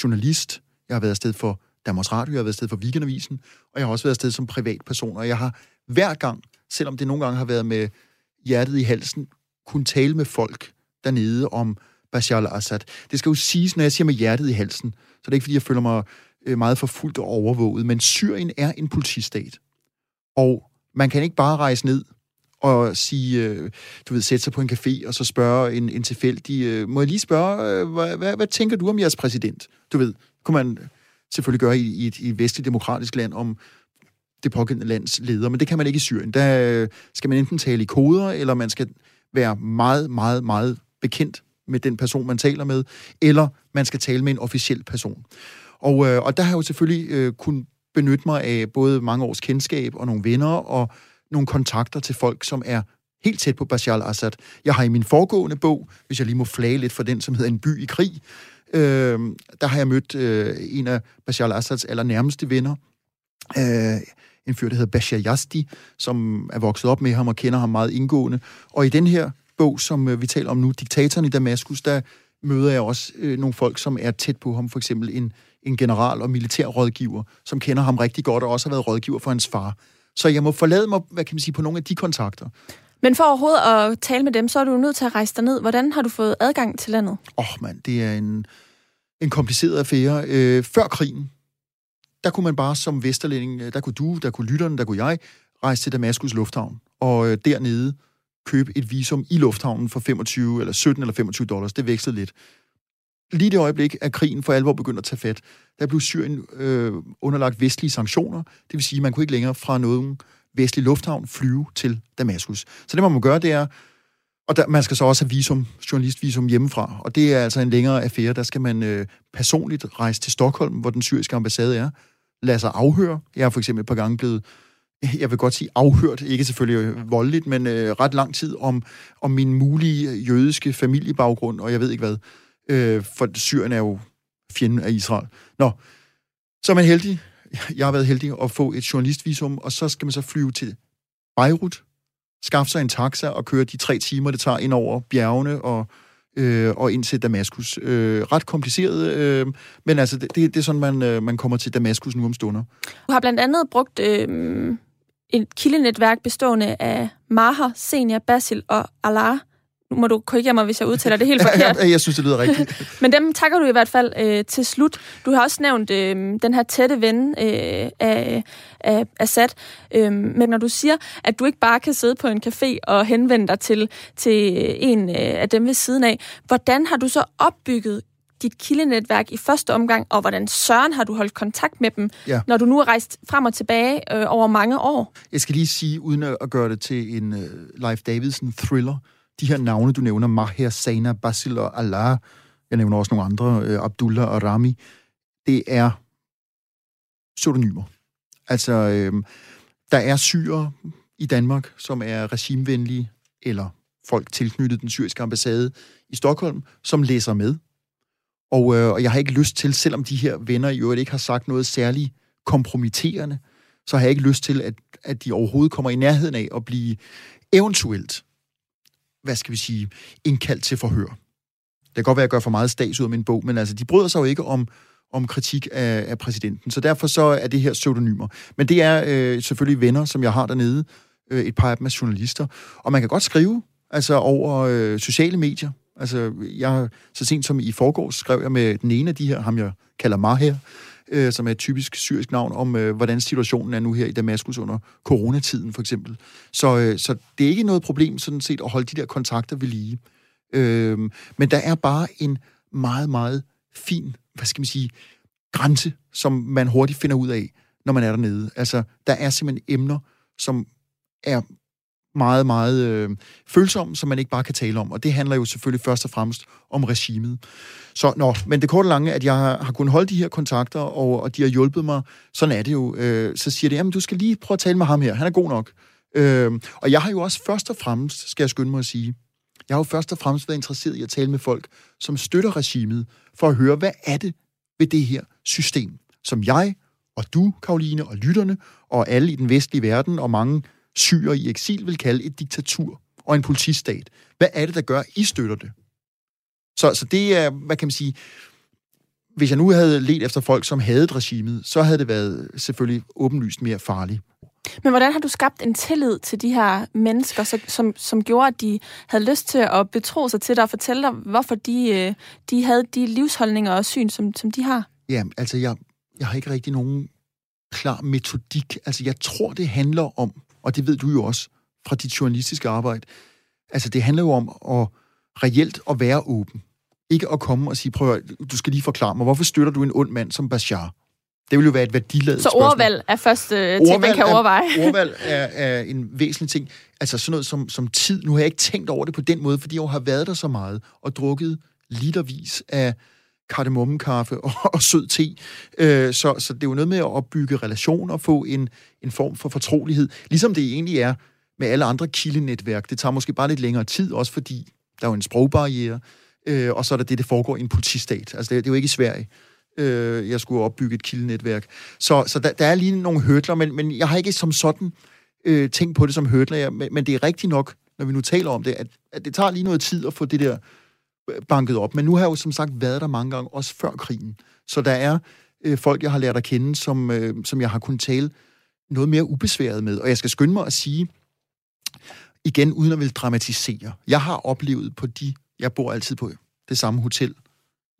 Speaker 2: journalist, jeg har været afsted for Danmarks Radio, jeg har været afsted for Weekendavisen, og jeg har også været afsted som privatperson, og jeg har hver gang, selvom det nogle gange har været med hjertet i halsen, kunne tale med folk dernede om Bashar al-Assad. Det skal jo siges, når jeg siger med hjertet i halsen, så det er ikke, fordi jeg føler mig øh, meget forfulgt og overvåget, men Syrien er en politistat. Og man kan ikke bare rejse ned og sige, øh, du ved, sætte sig på en café og så spørge en, en tilfældig, øh, må jeg lige spørge, hvad, hvad, hvad tænker du om jeres præsident? Du ved, kunne man selvfølgelig gøre i, i, et, i et vestligt demokratisk land om det pågældende lands leder, men det kan man ikke i Syrien. Der skal man enten tale i koder, eller man skal være meget, meget, meget bekendt med den person, man taler med, eller man skal tale med en officiel person. Og, øh, og der har jeg jo selvfølgelig øh, kun benytte mig af både mange års kendskab og nogle venner og nogle kontakter til folk, som er helt tæt på Bashar al-Assad. Jeg har i min foregående bog, hvis jeg lige må flage lidt for den, som hedder En by i krig, øh, der har jeg mødt øh, en af Bashar al-Assads allernærmeste venner, øh, en fyr, der hedder Bashar Yasti, som er vokset op med ham og kender ham meget indgående. Og i den her bog, som øh, vi taler om nu, Diktatoren i Damaskus, der møder jeg også øh, nogle folk, som er tæt på ham, for eksempel en, en general og militærrådgiver, som kender ham rigtig godt og også har været rådgiver for hans far. Så jeg må forlade mig, hvad kan man sige, på nogle af de kontakter.
Speaker 1: Men for overhovedet at tale med dem, så er du nødt til at rejse dig ned. Hvordan har du fået adgang til landet?
Speaker 2: Åh, oh, mand, det er en, en kompliceret affære. Øh, før krigen, der kunne man bare som vesterlænding, øh, der kunne du, der kunne lytteren, der kunne jeg, rejse til Damaskus Lufthavn, og øh, dernede købe et visum i lufthavnen for 25 eller 17 eller 25 dollars. Det vekslede lidt. Lige det øjeblik, at krigen for alvor begyndte at tage fat, der blev Syrien øh, underlagt vestlige sanktioner. Det vil sige, at man kunne ikke længere fra nogen vestlig lufthavn flyve til Damaskus. Så det, man må gøre, det er og der, man skal så også have visum, journalistvisum hjemmefra, og det er altså en længere affære. Der skal man øh, personligt rejse til Stockholm, hvor den syriske ambassade er, lade sig afhøre. Jeg er for eksempel et par gange blevet, jeg vil godt sige afhørt, ikke selvfølgelig øh, voldeligt, men øh, ret lang tid om, om min mulige øh, jødiske familiebaggrund, og jeg ved ikke hvad. Øh, for Syrien er jo fjenden af Israel. Nå, så er man heldig. Jeg har været heldig at få et journalistvisum, og så skal man så flyve til Beirut, skaffe sig en taxa og køre de tre timer, det tager ind over bjergene og, øh, og ind til Damaskus. Øh, ret kompliceret, øh, men altså, det, det er sådan, man, øh, man kommer til Damaskus nu om stunder.
Speaker 1: Du har blandt andet brugt øh, et kildenetværk bestående af Maher, Senior, Basil og Allah, nu må du korrigere mig, hvis jeg udtaler det helt <laughs> forkert.
Speaker 2: jeg, jeg synes, det lyder rigtigt. <laughs>
Speaker 1: Men dem takker du i hvert fald øh, til slut. Du har også nævnt øh, den her tætte ven øh, af, af Assad. Øh, men når du siger, at du ikke bare kan sidde på en café og henvende dig til, til en øh, af dem ved siden af, hvordan har du så opbygget dit kildenetværk i første omgang, og hvordan søren har du holdt kontakt med dem, ja. når du nu har rejst frem og tilbage øh, over mange år?
Speaker 2: Jeg skal lige sige, uden at gøre det til en uh, Leif Davidson-thriller, de her navne, du nævner, Maher, Sana, Basil og Allah, jeg nævner også nogle andre, øh, Abdullah og Rami, det er pseudonymer. Altså, øh, der er syre i Danmark, som er regimevenlige, eller folk tilknyttet den syriske ambassade i Stockholm, som læser med. Og, øh, og jeg har ikke lyst til, selvom de her venner i øvrigt ikke har sagt noget særligt kompromitterende, så har jeg ikke lyst til, at, at de overhovedet kommer i nærheden af at blive eventuelt, hvad skal vi sige, indkaldt til forhør. Det kan godt være, at jeg gør for meget stats ud af min bog, men altså, de bryder sig jo ikke om, om kritik af, af præsidenten. Så derfor så er det her pseudonymer. Men det er øh, selvfølgelig venner, som jeg har dernede. Øh, et par af dem er journalister. Og man kan godt skrive altså over øh, sociale medier. Altså, jeg, så sent som i forgårs skrev jeg med den ene af de her, ham jeg kalder Maher, øh, som er et typisk syrisk navn, om øh, hvordan situationen er nu her i Damaskus under coronatiden for eksempel. Så, øh, så det er ikke noget problem sådan set at holde de der kontakter ved lige. Øh, men der er bare en meget, meget fin, hvad skal man sige, grænse, som man hurtigt finder ud af, når man er dernede. Altså, der er simpelthen emner, som er meget, meget øh, følsom, som man ikke bare kan tale om. Og det handler jo selvfølgelig først og fremmest om regimet. Så, nå, men det korte lange, at jeg har, har kunnet holde de her kontakter, og, og de har hjulpet mig. Sådan er det jo. Øh, så siger det, jamen du skal lige prøve at tale med ham her. Han er god nok. Øh, og jeg har jo også først og fremmest, skal jeg skynde mig at sige, jeg har jo først og fremmest været interesseret i at tale med folk, som støtter regimet, for at høre, hvad er det ved det her system, som jeg og du, Karoline, og lytterne, og alle i den vestlige verden, og mange syre i eksil vil kalde et diktatur og en politistat. Hvad er det, der gør, at I støtter det? Så, så det er, hvad kan man sige, hvis jeg nu havde let efter folk, som havde regimet, så havde det været selvfølgelig åbenlyst mere farligt.
Speaker 1: Men hvordan har du skabt en tillid til de her mennesker, som, som gjorde, at de havde lyst til at betro sig til dig og fortælle dig, hvorfor de, øh, de havde de livsholdninger og syn, som, som de har?
Speaker 2: Ja, altså jeg, jeg har ikke rigtig nogen klar metodik. Altså jeg tror, det handler om, og det ved du jo også fra dit journalistiske arbejde, altså det handler jo om at reelt at være åben. Ikke at komme og sige, prøv at, du skal lige forklare mig, hvorfor støtter du en ond mand som Bashar? Det vil jo være et værdiladet
Speaker 1: Så ordvalg er første øh, ting, man kan overveje.
Speaker 2: Er, <laughs> ordvalg er, er en væsentlig ting. Altså sådan noget som, som tid. Nu har jeg ikke tænkt over det på den måde, fordi jeg har været der så meget og drukket litervis af kardemommekaffe og, <laughs> og sød te. Øh, så, så det er jo noget med at opbygge relationer og få en, en form for fortrolighed. Ligesom det egentlig er med alle andre kildenetværk. Det tager måske bare lidt længere tid, også fordi der er jo en sprogbarriere, øh, og så er der det, det foregår i en politistat. Altså det, det er jo ikke i Sverige. Øh, jeg skulle opbygge et kildenetværk. Så, så der, der er lige nogle hørtler, men, men jeg har ikke som sådan øh, tænkt på det som hørtler. Men, men det er rigtigt nok, når vi nu taler om det, at, at det tager lige noget tid at få det der banket op. Men nu har jeg jo som sagt været der mange gange, også før krigen. Så der er øh, folk, jeg har lært at kende, som, øh, som jeg har kunnet tale noget mere ubesværet med. Og jeg skal skynde mig at sige, igen uden at vil dramatisere, jeg har oplevet på de, jeg bor altid på det samme hotel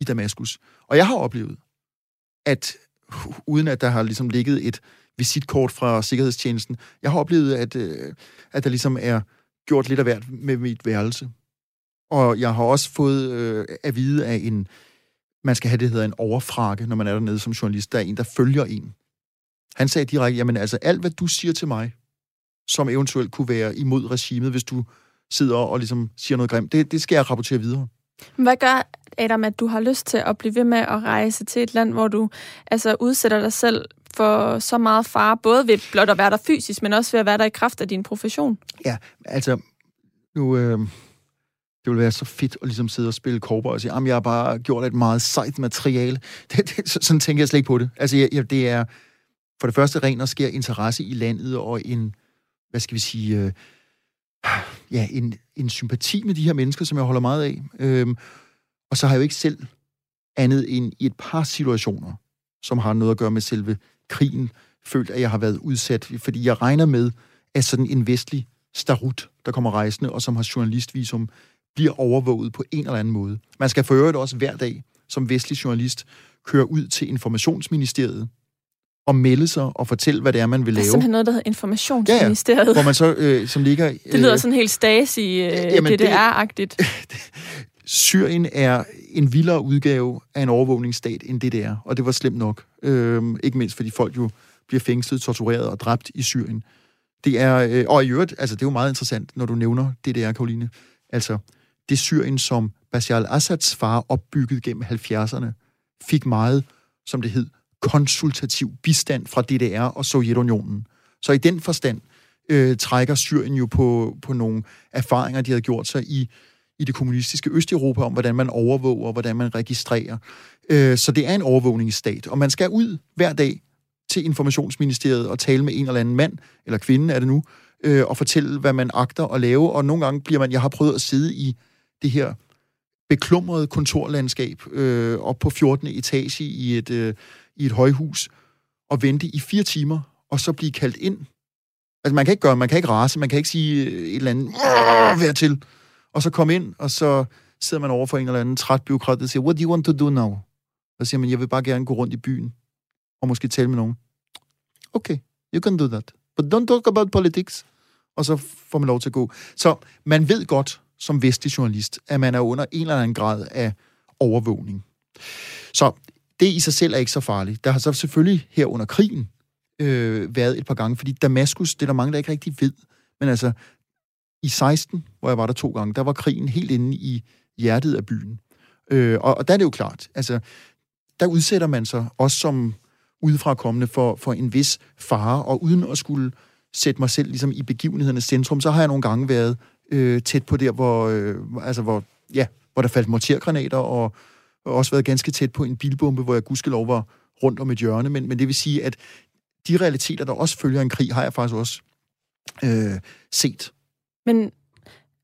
Speaker 2: i Damaskus, og jeg har oplevet, at uden at der har ligesom ligget et visitkort fra Sikkerhedstjenesten, jeg har oplevet, at, øh, at der ligesom er gjort lidt af hvert med mit værelse. Og jeg har også fået øh, at vide af en, man skal have det, der hedder en overfrakke, når man er dernede som journalist. Der er en, der følger en. Han sagde direkte, jamen altså, alt hvad du siger til mig, som eventuelt kunne være imod regimet, hvis du sidder og ligesom siger noget grimt, det, det skal jeg rapportere videre.
Speaker 1: Hvad gør, Adam, at du har lyst til at blive ved med at rejse til et land, hvor du altså udsætter dig selv for så meget fare, både ved blot at være der fysisk, men også ved at være der i kraft af din profession?
Speaker 2: Ja, altså, nu, øh, det vil være så fedt at ligesom sidde og spille korber og sige, jamen jeg har bare gjort et meget sejt materiale. <laughs> Det, det, sådan tænker jeg slet ikke på det. Altså, jeg, jeg, det er for det første ren og sker interesse i landet og en, hvad skal vi sige, øh, ja, en, en sympati med de her mennesker, som jeg holder meget af. Øhm, og så har jeg jo ikke selv andet end i et par situationer, som har noget at gøre med selve krigen, følt, at jeg har været udsat, fordi jeg regner med, at sådan en vestlig starut, der kommer rejsende, og som har journalistvisum, bliver overvåget på en eller anden måde. Man skal for øvrigt også hver dag som vestlig journalist køre ud til informationsministeriet, og melde sig og fortælle, hvad det er, man vil lave. Det er
Speaker 1: simpelthen noget, der hedder Informationsministeriet. Ja,
Speaker 2: ja. Hvor man så, øh, som ligger...
Speaker 1: Øh, <laughs> det lyder øh, sådan helt Stasi, øh, DDR-agtigt. <laughs>
Speaker 2: Syrien er en vildere udgave af en overvågningsstat end det, det er, og det var slemt nok. Øh, ikke mindst fordi folk jo bliver fængslet, tortureret og dræbt i Syrien. Det er, øh, og i øvrigt, altså det er jo meget interessant, når du nævner det, det er, Karoline. Altså, det Syrien, som Bashar al-Assads far opbyggede gennem 70'erne, fik meget, som det hed, konsultativ bistand fra DDR og Sovjetunionen. Så i den forstand øh, trækker Syrien jo på, på nogle erfaringer, de havde gjort sig i, i det kommunistiske Østeuropa om, hvordan man overvåger, hvordan man registrerer. Øh, så det er en overvågningsstat, og man skal ud hver dag til informationsministeriet og tale med en eller anden mand, eller kvinde er det nu, øh, og fortælle, hvad man agter at lave, og nogle gange bliver man, jeg har prøvet at sidde i det her beklumrede kontorlandskab øh, op på 14. etage i et, øh, i et højhus, og vente i fire timer, og så blive kaldt ind. Altså, man kan ikke gøre, man kan ikke rase, man kan ikke sige øh, et eller andet, vær til, og så komme ind, og så sidder man over for en eller anden træt byråkrat, og siger, what do you want to do now? Og så siger man, jeg vil bare gerne gå rundt i byen, og måske tale med nogen. Okay, you can do that. But don't talk about politics. Og så får man lov til at gå. Så man ved godt, som vestlig journalist, at man er under en eller anden grad af overvågning. Så det i sig selv er ikke så farligt. Der har så selvfølgelig her under krigen øh, været et par gange, fordi Damaskus, det er der mange, der ikke rigtig ved, men altså i 16, hvor jeg var der to gange, der var krigen helt inde i hjertet af byen. Øh, og, og der er det jo klart, altså der udsætter man sig også som udefrakommende for, for en vis fare, og uden at skulle sætte mig selv ligesom i begivenhedernes centrum, så har jeg nogle gange været øh, tæt på der, hvor, øh, altså hvor, ja, hvor der faldt mortergranater, og, og også været ganske tæt på en bilbombe, hvor jeg gudskelov var rundt om et hjørne. Men, men det vil sige, at de realiteter, der også følger en krig, har jeg faktisk også øh, set.
Speaker 1: Men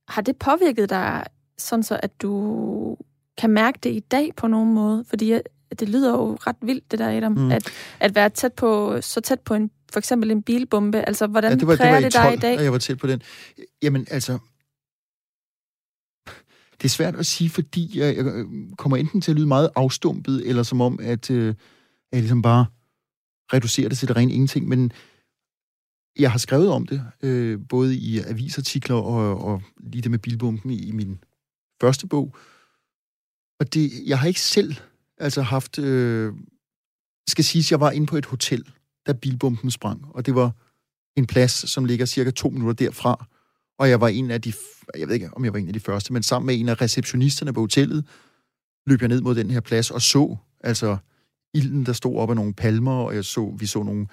Speaker 1: har det påvirket dig sådan så, at du kan mærke det i dag på nogen måde? Fordi det lyder jo ret vildt, det der, Adam, mm. at, at være tæt på, så tæt på en, for eksempel en bilbombe. Altså, hvordan ja, det var, præger det, var det dig i dag?
Speaker 2: jeg var tæt på den. Jamen, altså, det er svært at sige, fordi jeg, jeg øh, kommer enten til at lyde meget afstumpet, eller som om, at øh, jeg ligesom bare reducerer det til det rene ingenting, men jeg har skrevet om det, øh, både i avisartikler og, og lige det med bilbomben i, i min første bog. Og det, jeg har ikke selv altså haft... Øh, skal sige, at jeg var inde på et hotel, da bilbomben sprang, og det var en plads, som ligger cirka to minutter derfra, og jeg var en af de, jeg ved ikke, om jeg var en af de første, men sammen med en af receptionisterne på hotellet, løb jeg ned mod den her plads og så, altså, ilden, der stod op af nogle palmer, og jeg så, vi så nogle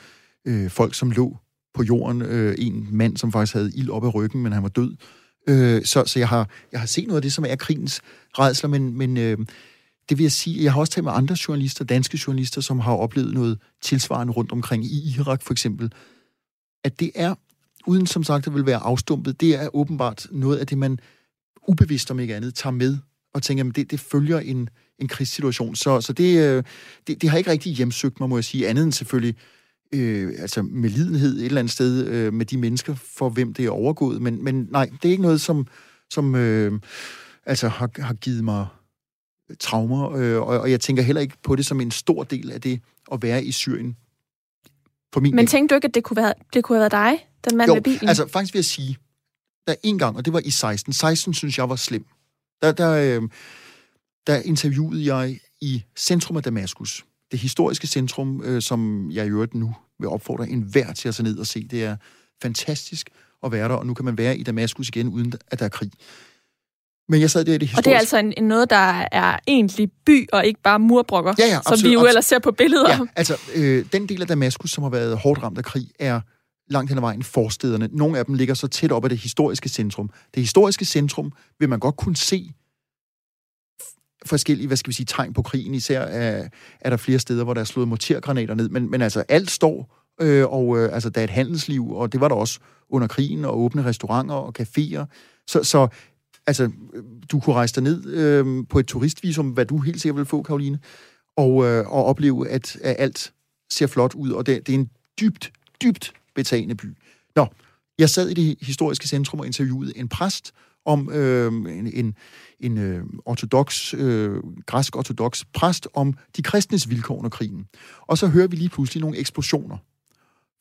Speaker 2: øh, folk, som lå på jorden. Øh, en mand, som faktisk havde ild op af ryggen, men han var død. Øh, så så jeg, har, jeg har set noget af det, som er krigens redsler, men, men øh, det vil jeg sige, jeg har også talt med andre journalister, danske journalister, som har oplevet noget tilsvarende rundt omkring i Irak for eksempel, at det er, uden som sagt at vil være afstumpet, det er åbenbart noget af det, man ubevidst om ikke andet tager med og tænker, at det, det følger en, en krigssituation. Så, så det, øh, det, det har ikke rigtig hjemsøgt mig, må jeg sige, andet end selvfølgelig øh, altså med lidenhed et eller andet sted øh, med de mennesker, for hvem det er overgået. Men, men nej, det er ikke noget, som, som øh, altså har, har givet mig traumer, øh, og, og jeg tænker heller ikke på det som en stor del af det at være i Syrien.
Speaker 1: For min Men tænkte du ikke, at det kunne, være, det kunne have været dig, den mand
Speaker 2: jo,
Speaker 1: med bilen?
Speaker 2: altså faktisk vil jeg sige, der en gang, og det var i 16, 16 synes jeg var slem. Der, der, øh, der interviewede jeg i centrum af Damaskus, det historiske centrum, øh, som jeg i øvrigt nu vil opfordre enhver til at se ned og se. Det er fantastisk at være der, og nu kan man være i Damaskus igen, uden at der er krig. Men jeg sad der i det historiske...
Speaker 1: Og det er altså en, en noget, der er egentlig by, og ikke bare murbrokker,
Speaker 2: ja, ja, absolut,
Speaker 1: som vi jo ellers ser på billeder.
Speaker 2: Ja, altså, øh, den del af Damaskus, som har været hårdt ramt af krig, er langt hen ad vejen forstederne. Nogle af dem ligger så tæt op ad det historiske centrum. Det historiske centrum vil man godt kunne se forskellige, hvad skal vi sige, tegn på krigen. Især er, er der flere steder, hvor der er slået mortergranater ned. Men, men altså, alt står, øh, og øh, altså, der er et handelsliv, og det var der også under krigen, og åbne restauranter og caféer. Så, så altså, øh, du kunne rejse dig ned øh, på et turistvisum, hvad du helt sikkert vil få, Karoline, og, øh, og opleve, at, at alt ser flot ud, og det, det er en dybt, dybt betagende by. Nå, jeg sad i det historiske centrum og interviewede en præst om øh, en, en, en øh, ortodox, øh, græsk-ortodox præst om de kristnes vilkår under krigen. Og så hører vi lige pludselig nogle eksplosioner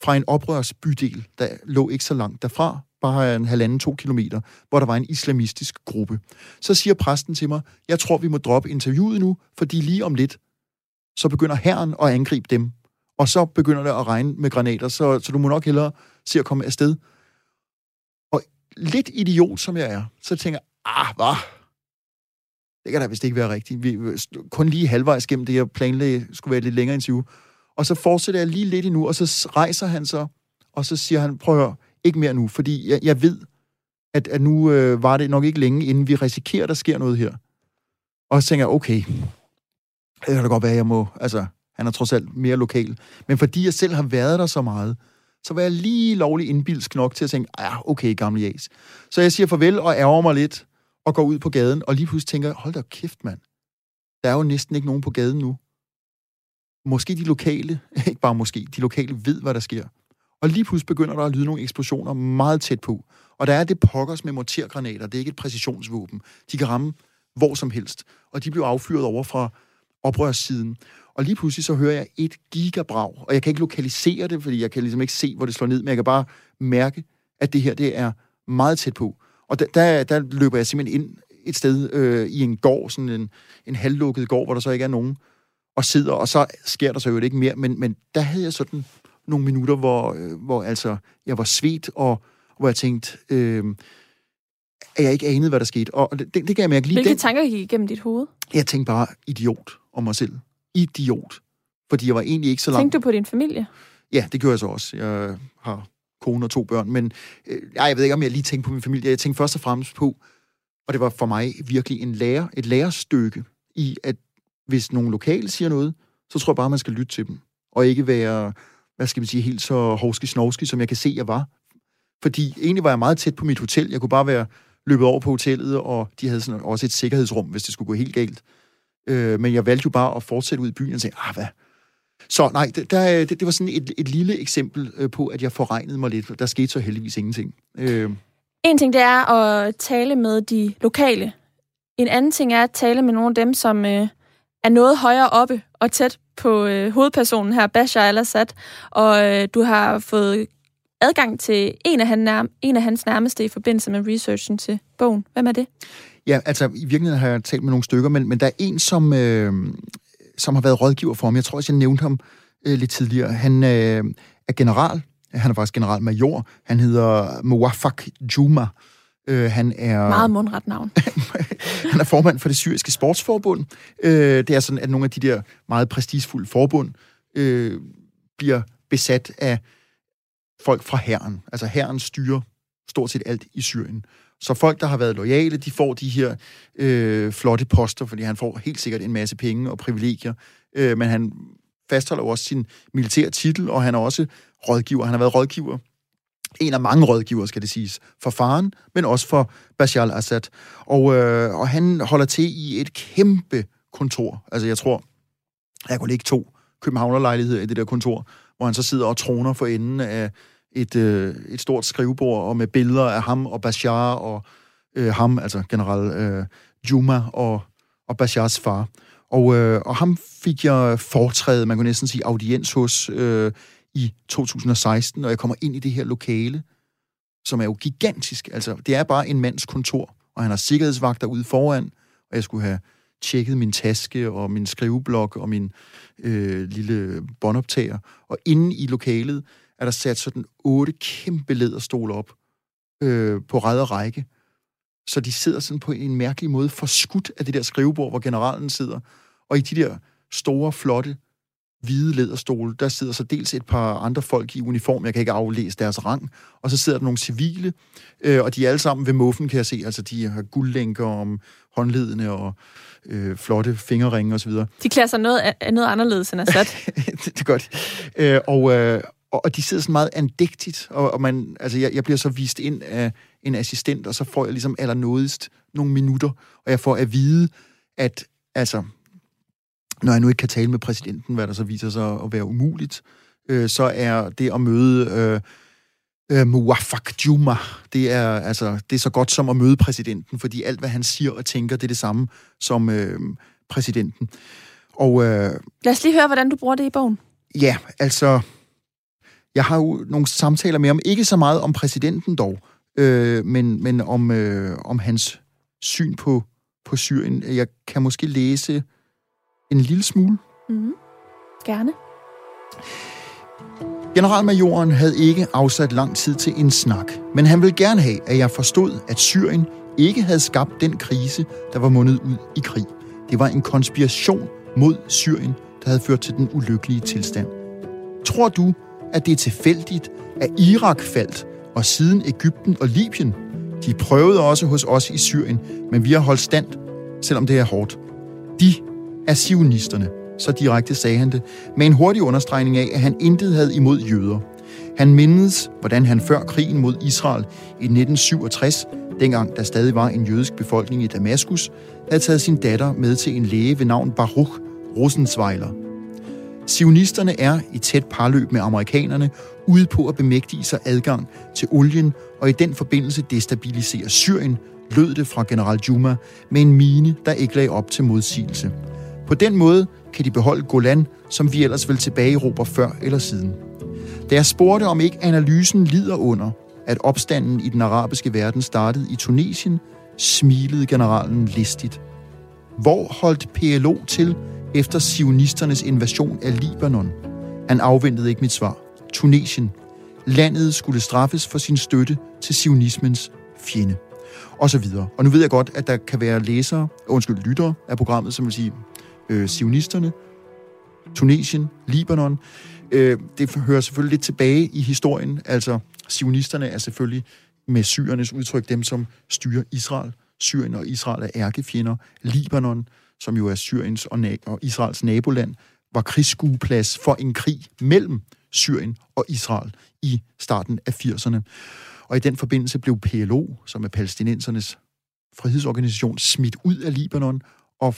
Speaker 2: fra en oprørsbydel, der lå ikke så langt derfra, bare en halvanden, to kilometer, hvor der var en islamistisk gruppe. Så siger præsten til mig, jeg tror, vi må droppe interviewet nu, fordi lige om lidt, så begynder herren at angribe dem. Og så begynder det at regne med granater, så, så du må nok hellere se at komme afsted. Og lidt idiot som jeg er, så tænker jeg, ah, hvad? Det kan da vist ikke være rigtigt. Vi, kun lige halvvejs gennem det, jeg planlagde, skulle være lidt længere interview. Og så fortsætter jeg lige lidt endnu, og så rejser han sig, og så siger han, prøv at høre, ikke mere nu, fordi jeg, jeg ved, at, at nu øh, var det nok ikke længe, inden vi risikerer, at der sker noget her. Og så tænker jeg, okay, det kan da godt være, jeg må, altså, han er trods alt mere lokal. Men fordi jeg selv har været der så meget, så var jeg lige lovlig indbilsk nok til at tænke, ja, okay, gamle jas. Så jeg siger farvel og ærger mig lidt, og går ud på gaden, og lige pludselig tænker, hold da kæft, mand. Der er jo næsten ikke nogen på gaden nu. Måske de lokale, <laughs> ikke bare måske, de lokale ved, hvad der sker. Og lige pludselig begynder der at lyde nogle eksplosioner meget tæt på. Og der er det pokkers med mortergranater. Det er ikke et præcisionsvåben. De kan ramme hvor som helst. Og de blev affyret over fra oprørssiden. Og lige pludselig så hører jeg et gigabrag, og jeg kan ikke lokalisere det, fordi jeg kan ligesom ikke se, hvor det slår ned, men jeg kan bare mærke, at det her, det er meget tæt på. Og der, der, der løber jeg simpelthen ind et sted øh, i en gård, sådan en, en halvlukket gård, hvor der så ikke er nogen, og sidder, og så sker der så jo ikke mere, men, men der havde jeg sådan nogle minutter, hvor, øh, hvor altså, jeg var svedt, og hvor jeg tænkte, øh, at jeg ikke anede, hvad der skete. Og det, det kan jeg mærke lige
Speaker 1: Hvilke
Speaker 2: den,
Speaker 1: tanker gik igennem dit hoved?
Speaker 2: Jeg tænkte bare, idiot om mig selv. Idiot. Fordi jeg var egentlig ikke så langt...
Speaker 1: Tænkte du på din familie?
Speaker 2: Ja, det gjorde jeg så også. Jeg har kone og to børn, men øh, jeg ved ikke, om jeg lige tænkte på min familie. Jeg tænkte først og fremmest på, og det var for mig virkelig en lærer, et lærerstykke i, at hvis nogle lokale siger noget, så tror jeg bare, man skal lytte til dem. Og ikke være, hvad skal man sige, helt så hovski snovski, som jeg kan se, jeg var. Fordi egentlig var jeg meget tæt på mit hotel. Jeg kunne bare være løbet over på hotellet, og de havde sådan også et sikkerhedsrum, hvis det skulle gå helt galt. Øh, men jeg valgte jo bare at fortsætte ud i byen og tænke, ah, hvad? Så nej, det, der, øh, det, det var sådan et, et lille eksempel øh, på, at jeg forregnede mig lidt. Der skete så heldigvis ingenting. Øh,
Speaker 1: En ting, det er at tale med de lokale. En anden ting er at tale med nogle af dem, som øh, er noget højere oppe og tæt på øh, hovedpersonen her, Bashar al-Assad. Og øh, du har fået adgang til en af, han nærm- en af hans nærmeste i forbindelse med researchen til bogen. Hvem er det?
Speaker 2: Ja, altså i virkeligheden har jeg talt med nogle stykker, men, men der er en, som, øh, som har været rådgiver for ham. Jeg tror også, jeg nævnte ham øh, lidt tidligere. Han øh, er general. Han er faktisk generalmajor. Han hedder Muwafak Juma. Øh, han er...
Speaker 1: Meget mundret navn. <laughs>
Speaker 2: han er formand for det syriske sportsforbund. Øh, det er sådan, at nogle af de der meget prestigefulde forbund øh, bliver besat af folk fra herren. Altså herren styrer stort set alt i Syrien. Så folk, der har været lojale, de får de her øh, flotte poster, fordi han får helt sikkert en masse penge og privilegier. Øh, men han fastholder jo også sin militære titel, og han er også rådgiver. Han har været rådgiver en af mange rådgiver, skal det siges, for faren, men også for Bashar al-Assad. Og, øh, og han holder til i et kæmpe kontor. Altså, jeg tror, jeg kunne ligge to københavnerlejligheder i det der kontor, hvor han så sidder og troner for enden af et, øh, et stort skrivebord, og med billeder af ham og Bashar, og øh, ham, altså general øh, Juma, og, og Bashars far. Og, øh, og ham fik jeg foretrædet, man kunne næsten sige audiens hos, øh, i 2016, og jeg kommer ind i det her lokale, som er jo gigantisk. Altså, det er bare en mands kontor, og han har sikkerhedsvagter ude foran, og jeg skulle have tjekket min taske og min skriveblok og min øh, lille båndoptager. Og inde i lokalet er der sat sådan otte kæmpe læderstole op øh, på ræd og række. Så de sidder sådan på en mærkelig måde forskudt af det der skrivebord, hvor generalen sidder. Og i de der store, flotte hvide læderstole, der sidder så dels et par andre folk i uniform, jeg kan ikke aflæse deres rang, og så sidder der nogle civile, øh, og de er alle sammen ved muffen, kan jeg se, altså de har guldlænker om håndledene og øh, flotte fingerringe osv.
Speaker 1: De klæder sig noget, noget anderledes end Assad. <laughs>
Speaker 2: det, det gør de. Øh, og, øh, og de sidder sådan meget andægtigt, og, og man, altså jeg, jeg bliver så vist ind af en assistent, og så får jeg ligesom allernådigst nogle minutter, og jeg får at vide, at altså, når jeg nu ikke kan tale med præsidenten, hvad der så viser sig at være umuligt, øh, så er det at møde øh, øh, Muwafak Juma, det er, altså, det er så godt som at møde præsidenten, fordi alt, hvad han siger og tænker, det er det samme som øh, præsidenten. Og, øh,
Speaker 1: Lad os lige høre, hvordan du bruger det i bogen.
Speaker 2: Ja, altså, jeg har jo nogle samtaler med ham, ikke så meget om præsidenten dog, øh, men, men om, øh, om hans syn på, på Syrien. Jeg kan måske læse en lille smule.
Speaker 1: Mm-hmm. Gerne.
Speaker 2: Generalmajoren havde ikke afsat lang tid til en snak, men han ville gerne have, at jeg forstod, at Syrien ikke havde skabt den krise, der var mundet ud i krig. Det var en konspiration mod Syrien, der havde ført til den ulykkelige tilstand. Tror du, at det er tilfældigt, at Irak faldt, og siden Ægypten og Libyen? De prøvede også hos os i Syrien, men vi har holdt stand, selvom det er hårdt. De er sionisterne, så direkte sagde han det, med en hurtig understregning af, at han intet havde imod jøder. Han mindes, hvordan han før krigen mod Israel i 1967, dengang der stadig var en jødisk befolkning i Damaskus, havde taget sin datter med til en læge ved navn Baruch Rosenzweiler. Sionisterne er i tæt parløb med amerikanerne ude på at bemægtige sig adgang til olien og i den forbindelse destabilisere Syrien, lød det fra general Juma med en mine, der ikke lagde op til modsigelse. På den måde kan de beholde Golan, som vi ellers vil tilbage i Europa før eller siden. Da jeg spurgte, om ikke analysen lider under, at opstanden i den arabiske verden startede i Tunesien, smilede generalen listigt. Hvor holdt PLO til efter sionisternes invasion af Libanon? Han afventede ikke mit svar. Tunesien. Landet skulle straffes for sin støtte til sionismens fjende. Og så videre. Og nu ved jeg godt, at der kan være læsere, undskyld, lyttere af programmet, som vil sige, øh, sionisterne, Tunesien, Libanon. Øh, det hører selvfølgelig lidt tilbage i historien. Altså, sionisterne er selvfølgelig med syrernes udtryk dem, som styrer Israel. Syrien og Israel er ærkefjender. Libanon, som jo er Syriens og, na- og Israels naboland, var krigsskueplads for en krig mellem Syrien og Israel i starten af 80'erne. Og i den forbindelse blev PLO, som er palæstinensernes frihedsorganisation, smidt ud af Libanon og,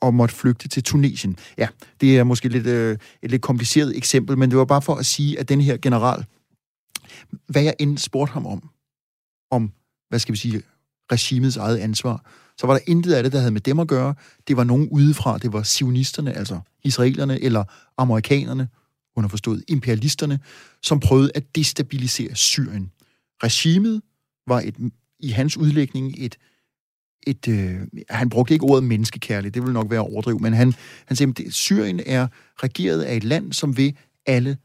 Speaker 2: og måtte flygte til Tunesien. Ja, det er måske lidt, øh, et lidt kompliceret eksempel, men det var bare for at sige, at den her general, hvad jeg end spurgte ham om, om, hvad skal vi sige, regimets eget ansvar, så var der intet af det, der havde med dem at gøre. Det var nogen udefra, det var sionisterne, altså israelerne eller amerikanerne, underforstået imperialisterne, som prøvede at destabilisere Syrien. Regimet var et, i hans udlægning et, et øh, han brugte ikke ordet menneskekærligt, det vil nok være overdrivet, men han, han siger, at Syrien er regeret af et land, som vil alle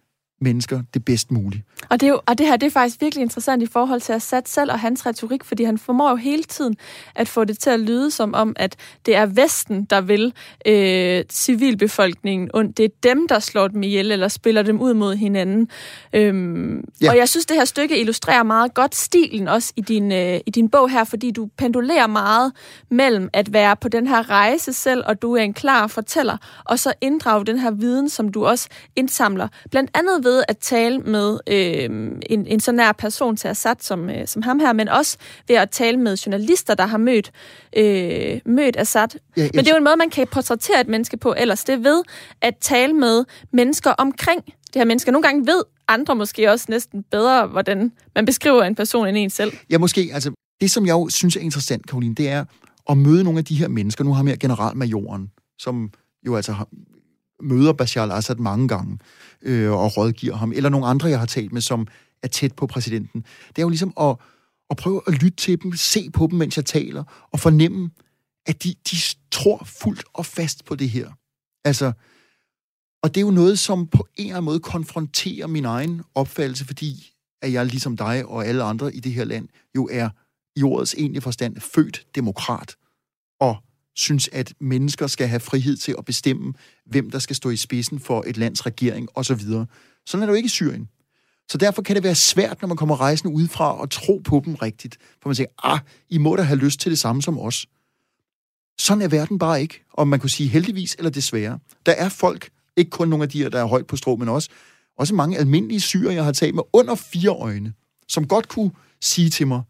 Speaker 2: mennesker det bedst muligt.
Speaker 1: Og det, er jo, og det her det er faktisk virkelig interessant i forhold til Assad selv og hans retorik, fordi han formår jo hele tiden at få det til at lyde som om, at det er Vesten, der vil øh, civilbefolkningen, og det er dem, der slår dem ihjel eller spiller dem ud mod hinanden. Øhm, ja. Og jeg synes, det her stykke illustrerer meget godt stilen også i din, øh, i din bog her, fordi du pendulerer meget mellem at være på den her rejse selv, og du er en klar fortæller, og så inddrage den her viden, som du også indsamler. Blandt andet ved ved at tale med øh, en, en så nær person til Assad som, øh, som ham her, men også ved at tale med journalister, der har mødt, øh, mødt Assad. Ja, men det er jo en måde, man kan portrættere et menneske på ellers. Det er ved at tale med mennesker omkring det her mennesker. Nogle gange ved andre måske også næsten bedre, hvordan man beskriver en person end en selv.
Speaker 2: Ja, måske. Altså, det, som jeg jo synes er interessant, Karoline, det er at møde nogle af de her mennesker. Nu har vi generalmajoren, som jo altså har, møder Bashar al-Assad mange gange øh, og rådgiver ham, eller nogle andre, jeg har talt med, som er tæt på præsidenten. Det er jo ligesom at, at prøve at lytte til dem, se på dem, mens jeg taler, og fornemme, at de, de tror fuldt og fast på det her. Altså, og det er jo noget, som på en eller anden måde konfronterer min egen opfattelse, fordi at jeg ligesom dig og alle andre i det her land jo er i ordets egentlige forstand født demokrat. Og synes, at mennesker skal have frihed til at bestemme, hvem der skal stå i spidsen for et lands regering osv. Sådan er det jo ikke i Syrien. Så derfor kan det være svært, når man kommer rejsende udefra og tro på dem rigtigt. For man siger, ah, I må da have lyst til det samme som os. Sådan er verden bare ikke. Om man kunne sige heldigvis eller desværre. Der er folk, ikke kun nogle af de her, der er højt på strå, men også, også mange almindelige syre, jeg har talt med under fire øjne, som godt kunne sige til mig,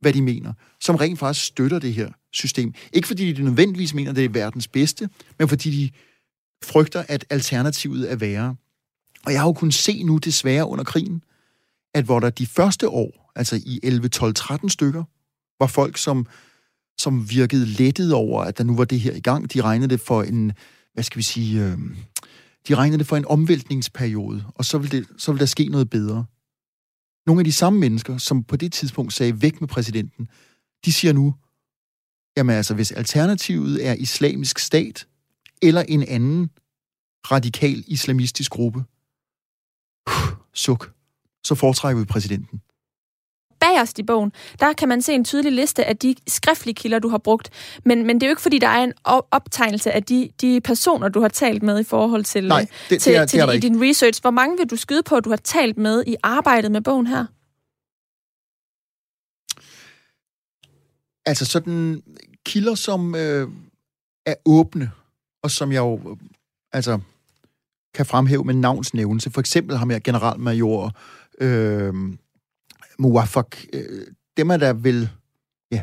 Speaker 2: hvad de mener, som rent faktisk støtter det her system. Ikke fordi de nødvendigvis mener, det er verdens bedste, men fordi de frygter, at alternativet er værre. Og jeg har jo kunnet se nu desværre under krigen, at hvor der de første år, altså i 11, 12, 13 stykker, var folk, som, som virkede lettet over, at der nu var det her i gang. De regnede det for en, hvad skal vi sige, øh, de regnede det for en omvæltningsperiode, og så ville, det, så ville der ske noget bedre. Nogle af de samme mennesker, som på det tidspunkt sagde væk med præsidenten, de siger nu, Jamen altså, hvis alternativet er islamisk stat eller en anden radikal islamistisk gruppe, uh, suk, så foretrækker vi præsidenten.
Speaker 1: Bagerst i bogen, der kan man se en tydelig liste af de skriftlige kilder, du har brugt. Men, men det er jo ikke, fordi der er en optegnelse af de, de personer, du har talt med i forhold til,
Speaker 2: Nej, det,
Speaker 1: til,
Speaker 2: det er,
Speaker 1: til
Speaker 2: det er
Speaker 1: i din research. Hvor mange vil du skyde på, at du har talt med i arbejdet med bogen her?
Speaker 2: Altså sådan kilder, som øh, er åbne, og som jeg jo øh, altså, kan fremhæve med navnsnævnelse. For eksempel har her generalmajor øh, Muafak. Øh, dem er der vel... Ja,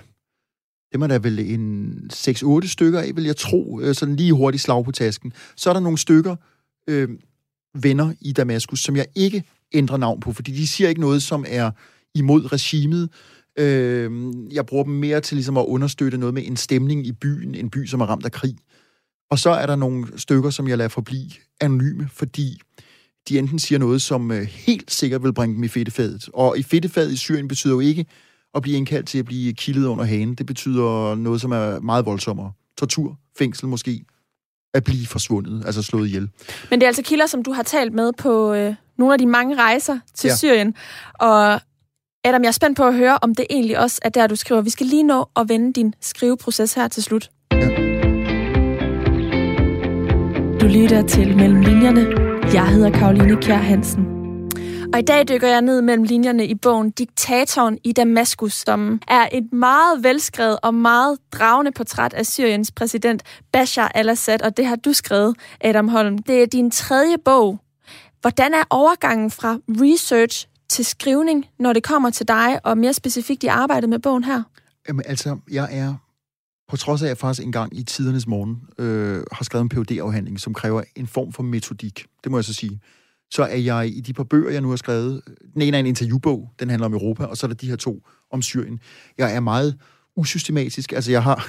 Speaker 2: dem er der vel en 6-8 stykker af, vil jeg tro. Øh, sådan lige hurtigt slag på tasken. Så er der nogle stykker øh, venner i Damaskus, som jeg ikke ændrer navn på, fordi de siger ikke noget, som er imod regimet. Øh, jeg bruger dem mere til ligesom at understøtte noget med en stemning i byen, en by, som er ramt af krig. Og så er der nogle stykker, som jeg lader forblive anonyme, fordi de enten siger noget, som øh, helt sikkert vil bringe dem i fedtefadet. Og i fedtefadet i Syrien betyder jo ikke at blive indkaldt til at blive kildet under hagen. Det betyder noget, som er meget voldsommere. Tortur, fængsel måske, at blive forsvundet, altså slået ihjel.
Speaker 1: Men det er altså kilder, som du har talt med på øh, nogle af de mange rejser til ja. Syrien. Og Adam, jeg er spændt på at høre, om det egentlig også er der, du skriver. Vi skal lige nå at vende din skriveproces her til slut. Du lytter til Mellem Linjerne. Jeg hedder Karoline Kjær Hansen. Og i dag dykker jeg ned mellem linjerne i bogen Diktatoren i Damaskus, som er et meget velskrevet og meget dragende portræt af Syriens præsident Bashar al-Assad, og det har du skrevet, Adam Holm. Det er din tredje bog. Hvordan er overgangen fra research til skrivning, når det kommer til dig, og mere specifikt i arbejdet med bogen her?
Speaker 2: Jamen altså, jeg er, på trods af at jeg faktisk engang i tidernes morgen øh, har skrevet en phd afhandling som kræver en form for metodik, det må jeg så sige, så er jeg i de par bøger, jeg nu har skrevet, den ene er en interviewbog, den handler om Europa, og så er der de her to om Syrien. Jeg er meget usystematisk, altså jeg har,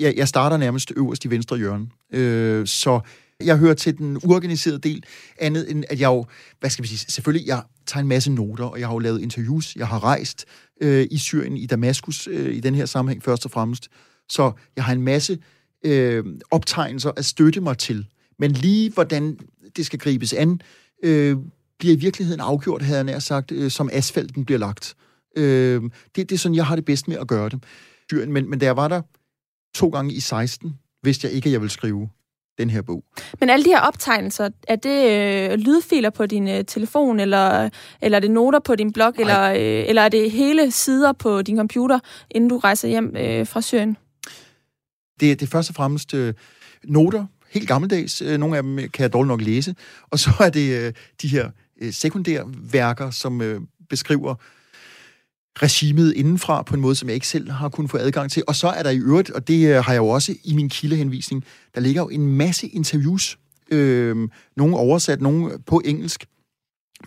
Speaker 2: jeg, jeg starter nærmest øverst i venstre hjørne, øh, så jeg hører til den uorganiserede del, andet end at jeg jo, hvad skal vi sige, selvfølgelig, jeg tager en masse noter, og jeg har jo lavet interviews, jeg har rejst øh, i Syrien, i Damaskus, øh, i den her sammenhæng først og fremmest. Så jeg har en masse øh, optegnelser at støtte mig til. Men lige hvordan det skal gribes an, øh, bliver i virkeligheden afgjort, havde jeg nær sagt, øh, som asfalten bliver lagt. Øh, det, det er sådan, jeg har det bedst med at gøre det. Syrien, men, men da jeg var der to gange i 16, vidste jeg ikke, at jeg ville skrive den her bog.
Speaker 1: Men alle de her optegnelser, er det øh, lydfiler på din øh, telefon, eller, eller er det noter på din blog, eller, øh, eller er det hele sider på din computer, inden du rejser hjem øh, fra Syrien?
Speaker 2: Det, det er først og fremmest øh, noter, helt gammeldags. Øh, nogle af dem kan jeg dårligt nok læse. Og så er det øh, de her øh, sekundære værker, som øh, beskriver regimet indenfra på en måde, som jeg ikke selv har kunnet få adgang til. Og så er der i øvrigt, og det øh, har jeg jo også i min kildehenvisning, der ligger jo en masse interviews, øh, nogle oversat, nogle på engelsk,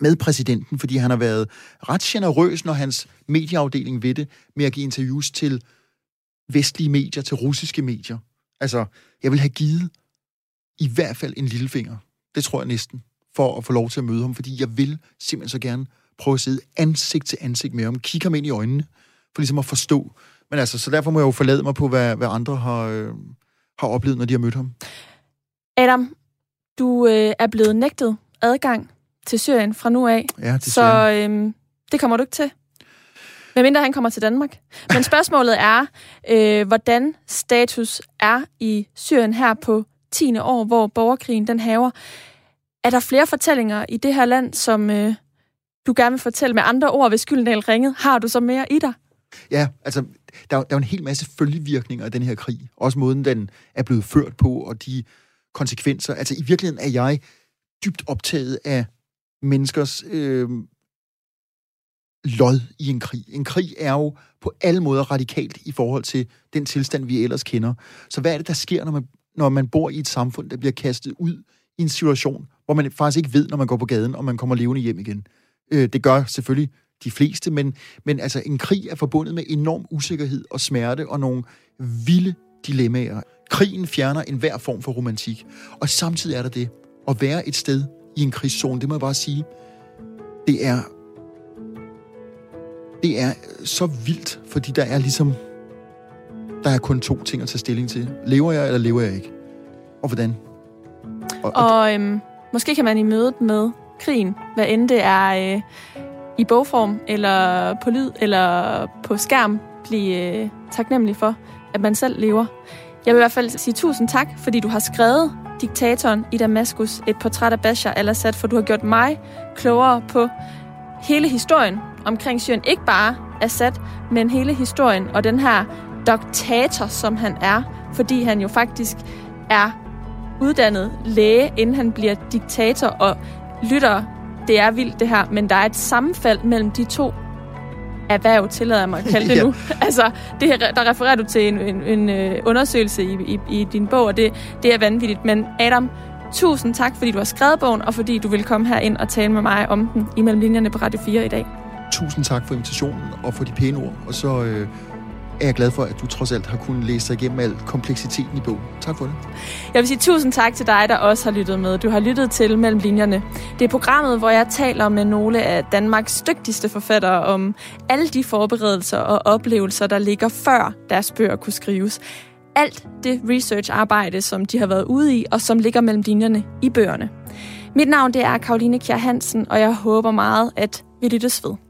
Speaker 2: med præsidenten, fordi han har været ret generøs, når hans medieafdeling ved det, med at give interviews til vestlige medier, til russiske medier. Altså, jeg vil have givet i hvert fald en lillefinger. Det tror jeg næsten, for at få lov til at møde ham, fordi jeg vil simpelthen så gerne prøve at sidde ansigt til ansigt med ham, kigge ham ind i øjnene, for ligesom at forstå. Men altså, så derfor må jeg jo forlade mig på, hvad, hvad andre har, øh, har oplevet, når de har mødt ham.
Speaker 1: Adam, du øh, er blevet nægtet adgang til Syrien fra nu af.
Speaker 2: Ja, det
Speaker 1: så øh, det kommer du ikke til. Medmindre han kommer til Danmark. Men <laughs> spørgsmålet er, øh, hvordan status er i Syrien her på 10. år, hvor borgerkrigen den haver. Er der flere fortællinger i det her land, som, øh, du gerne vil fortælle med andre ord, hvis Gyldendal ringede, har du så mere i dig?
Speaker 2: Ja, altså, der, der er jo en hel masse følgevirkninger af den her krig. Også måden, den er blevet ført på, og de konsekvenser. Altså, i virkeligheden er jeg dybt optaget af menneskers øh, lod i en krig. En krig er jo på alle måder radikalt i forhold til den tilstand, vi ellers kender. Så hvad er det, der sker, når man, når man bor i et samfund, der bliver kastet ud i en situation, hvor man faktisk ikke ved, når man går på gaden, om man kommer levende hjem igen? Øh, det gør selvfølgelig de fleste, men, men altså en krig er forbundet med enorm usikkerhed og smerte og nogle vilde dilemmaer. Krigen fjerner enhver form for romantik, og samtidig er der det at være et sted i en krigszone, det må jeg bare sige, det er det er så vildt, fordi der er ligesom der er kun to ting at tage stilling til. Lever jeg, eller lever jeg ikke? Og hvordan?
Speaker 1: Og, og øhm, måske kan man i mødet med krigen, hvad end det er øh, i bogform, eller på lyd, eller på skærm, blive øh, taknemmelig for, at man selv lever. Jeg vil i hvert fald sige tusind tak, fordi du har skrevet Diktatoren i Damaskus, et portræt af Bashar al-Assad, for du har gjort mig klogere på hele historien omkring Syrien. Ikke bare Assad, men hele historien og den her doktator, som han er, fordi han jo faktisk er uddannet læge, inden han bliver diktator, og lytter, det er vildt det her, men der er et sammenfald mellem de to erhverv, tillader jeg mig at kalde det <laughs> ja. nu. altså, det her, der refererer du til en, en, en øh, undersøgelse i, i, i din bog, og det, det er vanvittigt. Men Adam, tusind tak, fordi du har skrevet bogen, og fordi du vil komme her ind og tale med mig om den imellem linjerne på Radio 4 i dag.
Speaker 2: Tusind tak for invitationen og for de pæne ord, og så øh, er jeg glad for, at du trods alt har kunnet læse dig igennem al kompleksiteten i bogen. Tak for det.
Speaker 1: Jeg vil sige tusind tak til dig, der også har lyttet med. Du har lyttet til Mellem Linjerne. Det er programmet, hvor jeg taler med nogle af Danmarks dygtigste forfattere om alle de forberedelser og oplevelser, der ligger før deres bøger kunne skrives. Alt det research-arbejde, som de har været ude i, og som ligger mellem linjerne i bøgerne. Mit navn det er Karoline Kjær Hansen, og jeg håber meget, at vi lyttes ved.